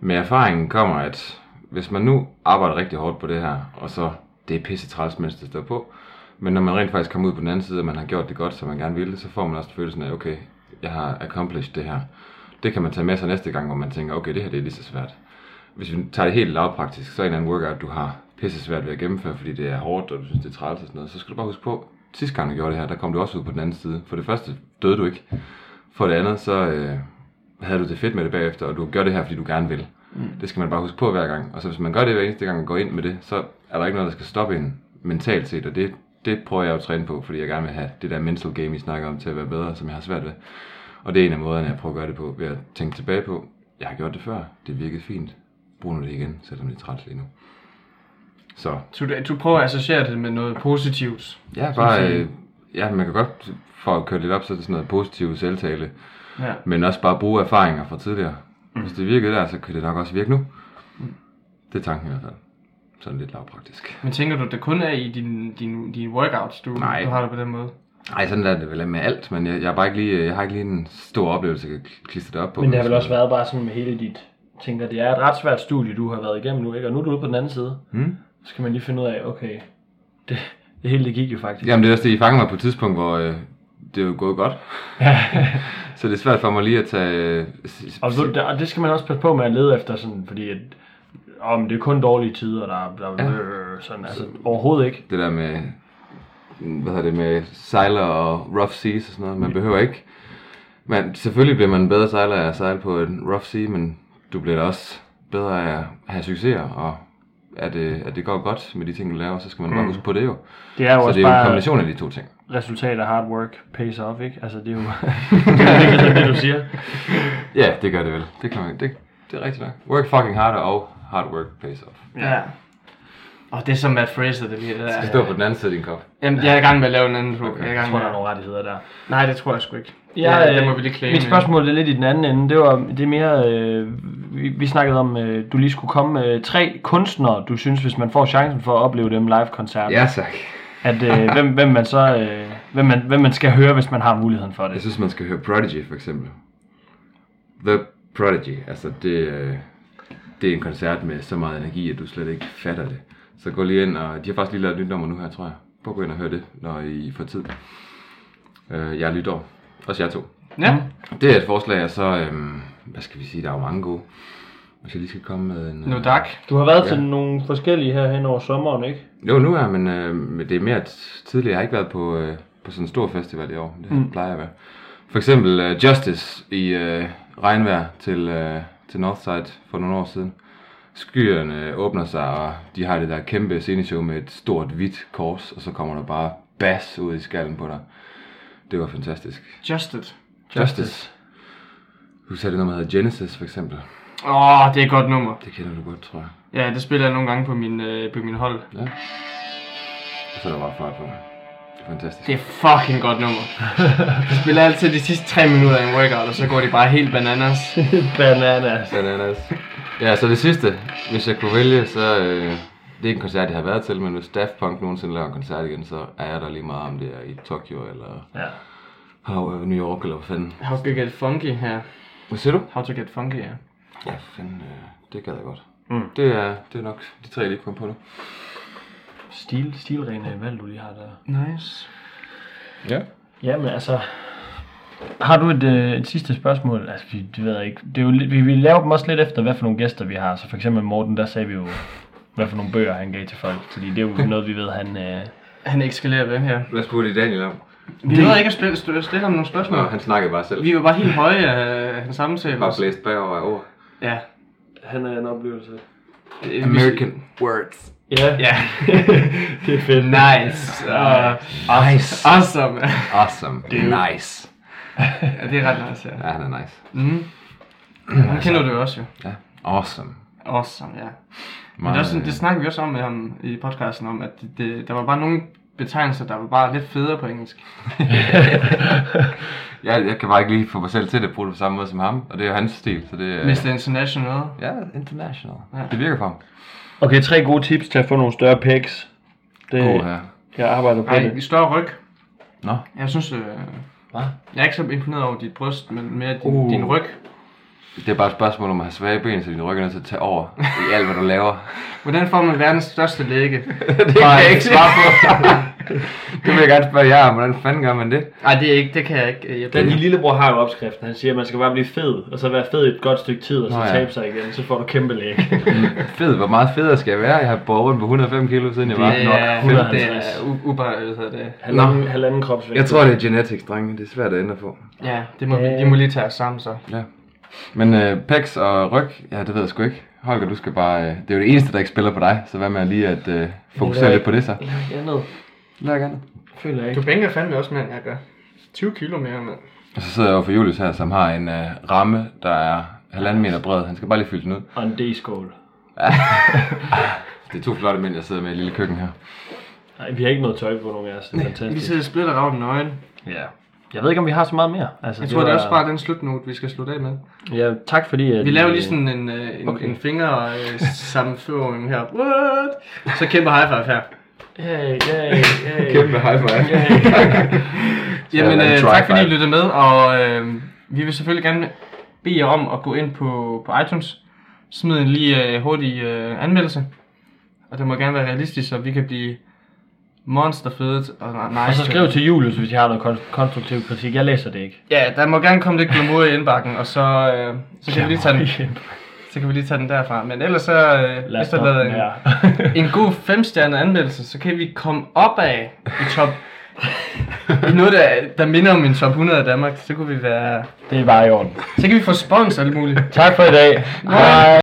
med erfaringen kommer, at hvis man nu arbejder rigtig hårdt på det her, og så det er pisse træls, mens det står på, men når man rent faktisk kommer ud på den anden side, og man har gjort det godt, som man gerne ville, så får man også følelsen af, okay, jeg har accomplished det her. Det kan man tage med sig næste gang, hvor man tænker, okay, det her det er lige så svært. Hvis vi tager det helt lavpraktisk, så er en eller anden workout, du har pisse svært ved at gennemføre, fordi det er hårdt, og du synes, det er træls og sådan noget, så skal du bare huske på, sidste gang du gjorde det her, der kom du også ud på den anden side. For det første døde du ikke. For det andet, så øh, havde du det fedt med det bagefter, og du gør det her, fordi du gerne vil. Mm. Det skal man bare huske på hver gang. Og så hvis man gør det hver eneste gang, man går ind med det, så er der ikke noget, der skal stoppe en mentalt set, og det, det prøver jeg at træne på, fordi jeg gerne vil have det der mental game, I snakker om, til at være bedre, som jeg har svært ved. Og det er en af måderne, jeg prøver at gøre det på, ved at tænke tilbage på, jeg har gjort det før, det virkede fint, brug nu det igen, selvom det er træt lige nu. Så Så du, du prøver at associere det med noget positivt. Ja, bare, øh, ja, man kan godt, for at køre lidt op, så er det sådan noget positiv selvtale, Ja. men også bare bruge erfaringer fra tidligere. Mm. Hvis det virkede der, så kan det nok også virke nu. Det er tanken i hvert fald. Sådan lidt lavpraktisk. Men tænker du, det kun er i din, din, din workouts, du, Nej. du har det på den måde? Nej, sådan er det vel med alt, men jeg, jeg, er bare ikke lige, jeg har ikke lige en stor oplevelse, jeg kan klistre det op på. Men det har vel også været bare sådan med hele dit... tænker, det er et ret svært studie, du har været igennem nu, ikke? Og nu er du ude på den anden side. Hmm? Så skal man lige finde ud af, okay, det, det hele det gik jo faktisk. Jamen det er også det, I fanger mig på et tidspunkt, hvor øh, det er jo gået godt. så det er svært for mig lige at tage... Øh, s- Og, du, og det skal man også passe på med at lede efter, sådan, fordi at, om det er kun dårlige tider, der, der Ja. ja. sådan, altså overhovedet ikke. det der med, hvad hedder det, med sejler og rough seas og sådan noget. Man behøver ikke, men selvfølgelig bliver man bedre sejler af at sejle på en rough sea, men du bliver da også bedre af at have succeser, og at, det, at det går godt med de ting, du laver, så skal man bare huske på det jo. Det er jo Så også det er jo en bare kombination af de to ting. resultat af hard work pays off, ikke? Altså det er jo det, er det, du siger. Ja, det gør det vel. Det, kan man, det, det er rigtigt nok. Work fucking harder og hard work pays off. Ja. Og det er som Matt Fraser, det lige det der. står på den anden side af din kop. Jamen, jeg er i gang med at lave en anden. Okay. Jeg er i Jeg gang tror, med der er nogle rettigheder der. Nej, det tror jeg sgu ikke. Ja, det, det øh, må vi lige claim. Mit spørgsmål er lidt i den anden ende. Det var det er mere, øh, vi, vi snakkede om, øh, du lige skulle komme med tre kunstnere, du synes, hvis man får chancen for at opleve dem live-koncert. Ja, tak. At øh, hvem, hvem man så, øh, hvem, man, hvem man skal høre, hvis man har muligheden for Jeg det. synes, man skal høre Prodigy, for eksempel. The Prodigy, altså det... Øh, det er en koncert med så meget energi, at du slet ikke fatter det. Så gå lige ind, og de har faktisk lige lavet et nyt nummer nu her, tror jeg. Prøv at gå ind og høre det, når I får tid. Øh, jeg er lytår. Også jer to. Ja. Det er et forslag, og så, øhm, hvad skal vi sige, der er jo mange gode. Hvis jeg lige skal komme med en... No øh, dak. Du har været Ja. til nogle forskellige her hen over sommeren, ikke? Jo, nu er men, øh, det er mere tidligere. Jeg har ikke været på, øh, på sådan en stor festival i år. Det mm. plejer jeg at være. For eksempel øh, Justice i øh, regnvejr til, øh, til Northside for nogle år siden. Skyerne åbner sig, og de har det der kæmpe sceneshow med et stort hvidt kors, og så kommer der bare bass ud i skallen på dig. Det var fantastisk. Just it. Justice. Du sagde det nummer, der hedder Genesis for eksempel. Åh, oh, det er et godt nummer. Det kender du godt, tror jeg. Ja, det spiller jeg nogle gange på min, øh, på min hold. Ja. Og så er der bare fart på. Det er fantastisk. Det er fucking godt nummer. Jeg spiller altid de sidste 3 minutter af en workout, og så går de bare helt bananas. Bananas. Bananas. Ja, så det sidste, hvis jeg kunne vælge, så øh, det er ikke en koncert, jeg har været til, men hvis Daft Punk nogensinde laver en koncert igen, så er jeg der lige meget om det er i Tokyo eller Ja. How, øh, New York eller hvad fanden. How to get funky her. Hvad siger du? How to get funky, ja. Ja, fanden, øh, det gad jeg godt. Mm. Det, er, det er nok de tre, jeg lige kom på nu. Stil, stilrene valg, du lige har der. Nice. Ja. Jamen altså, har du et, øh, et sidste spørgsmål? Altså, vi, det ved jeg ikke. Det er jo, lidt- vi, vi laver dem også lidt efter, hvad for nogle gæster vi har. Så for eksempel Morten, der sagde vi jo, hvad for nogle bøger han gav til folk. Fordi det er jo noget, vi ved, han... Øh, Han ekskalerer ved her. Hvad spurgte I Daniel om? Vi nåede ikke at spille, stille, stille ham nogle spørgsmål. Nå, han snakkede bare selv. Vi var bare helt høje af hans samtale. Bare blæst bagover af ord. Ja. han er en oplevelse. Øh, American words. Ja, Ja. det er fedt. Nice. Uh, Nice. awesome. Awesome. Nice. ja, det er ret nice, ja. Ja, han er nice. Mm. Han kender du også, jo. Ja. Awesome. Awesome, ja. Men det, er også sådan, det snakker vi også om med ham i podcasten, om at det, det, der var bare nogle betegnelser, der var bare lidt federe på engelsk. jeg, jeg kan bare ikke lige få mig selv til det at bruge det på samme måde som ham, og det er jo hans stil, så det er... Mr. International. Ja, international. Ja. Ja. Det virker for ham. Okay, tre gode tips til at få nogle større pecs. Det, God her. jeg arbejder på Ej, det. større ryg. Nå, Jeg synes, øh, Hvad? jeg er ikke så imponeret over dit bryst, men mere din, Uh. din ryg. Det er bare et spørgsmål om at have svage ben, så din ryg er nødt til at tage over i alt, hvad du laver. Hvordan får man verdens største læge? det kan jeg ikke svare på. det vil jeg gerne spørge jer om. Hvordan fanden gør man det? Nej, det er ikke, det kan jeg ikke. Jeg, Den din lillebror har jo opskriften. Han siger, at man skal bare blive fed, og så være fed et godt stykke tid, og så Nå ja. tabe sig igen. Så får du kæmpe læg. Fed, hvor meget federe skal jeg være? Jeg har båret rundt på 105 kilo, siden jeg var. det nok er, 150. det er u- ubehageligt, hvad hedder det. halvanden, halvanden kropsvægt. Jeg tror, det er genetics, drenge. Det er svært at ændre på. Ja, det må vi, de må lige tage os sammen så. Ja. Men øh, pecs og ryg, ja, det ved jeg sgu ikke. Holger, du skal bare... Øh, det er jo det eneste, der ikke spiller på dig, så hvad med lige at øh, fokusere lidt på det så? Lad andet. Lad gerne. Føler jeg Du ikke. bænker fandme også end jeg gør. 20 kilo mere, mand. Og så sidder jeg over for Julius her, som har en øh, ramme, der er halvanden meter bred. Han skal bare lige fylde den ud. Og en D-skål. Det er to flotte mænd, jeg sidder med i et lille køkken her. Nej, vi har ikke noget tøj på nogen af os. Det er Vi fantastisk. sidder splitter ravlen nøgen. Ja. Jeg ved ikke, om vi har så meget mere. Altså, Jeg tror, det er var- også bare den slutnote, vi skal slutte af med. Ja, tak fordi... At Vi laver lige sådan en, øh, en, Okay. en finger øh, sammenføring her. What? Så kæmpe high five her. Hey, hey, hey. Kæmpe high five. Jamen, en øh, tak fordi I lyttede med, og øh, vi vil selvfølgelig gerne bede jer om at gå ind på, på iTunes, smid en lige øh, hurtig øh, anmeldelse, og det må gerne være realistisk, så vi kan blive monsterfedet og nice. Og så skriv til Julius, hvis jeg har noget kon- konstruktiv kritik. Jeg læser det ikke. Ja, der må gerne komme lidt glamour i indbakken, og så, øh, så kan vi lige tage den, så kan vi lige tage den derfra. Men ellers så øh, stoppe efterlader den en, en god femstjernet anmeldelse, så kan vi komme op af i top... I noget, der, der minder om en top 100 af Danmark, så kunne vi være... det er bare i orden. Så kan vi få spons og alt muligt. Tak for i dag. Hej.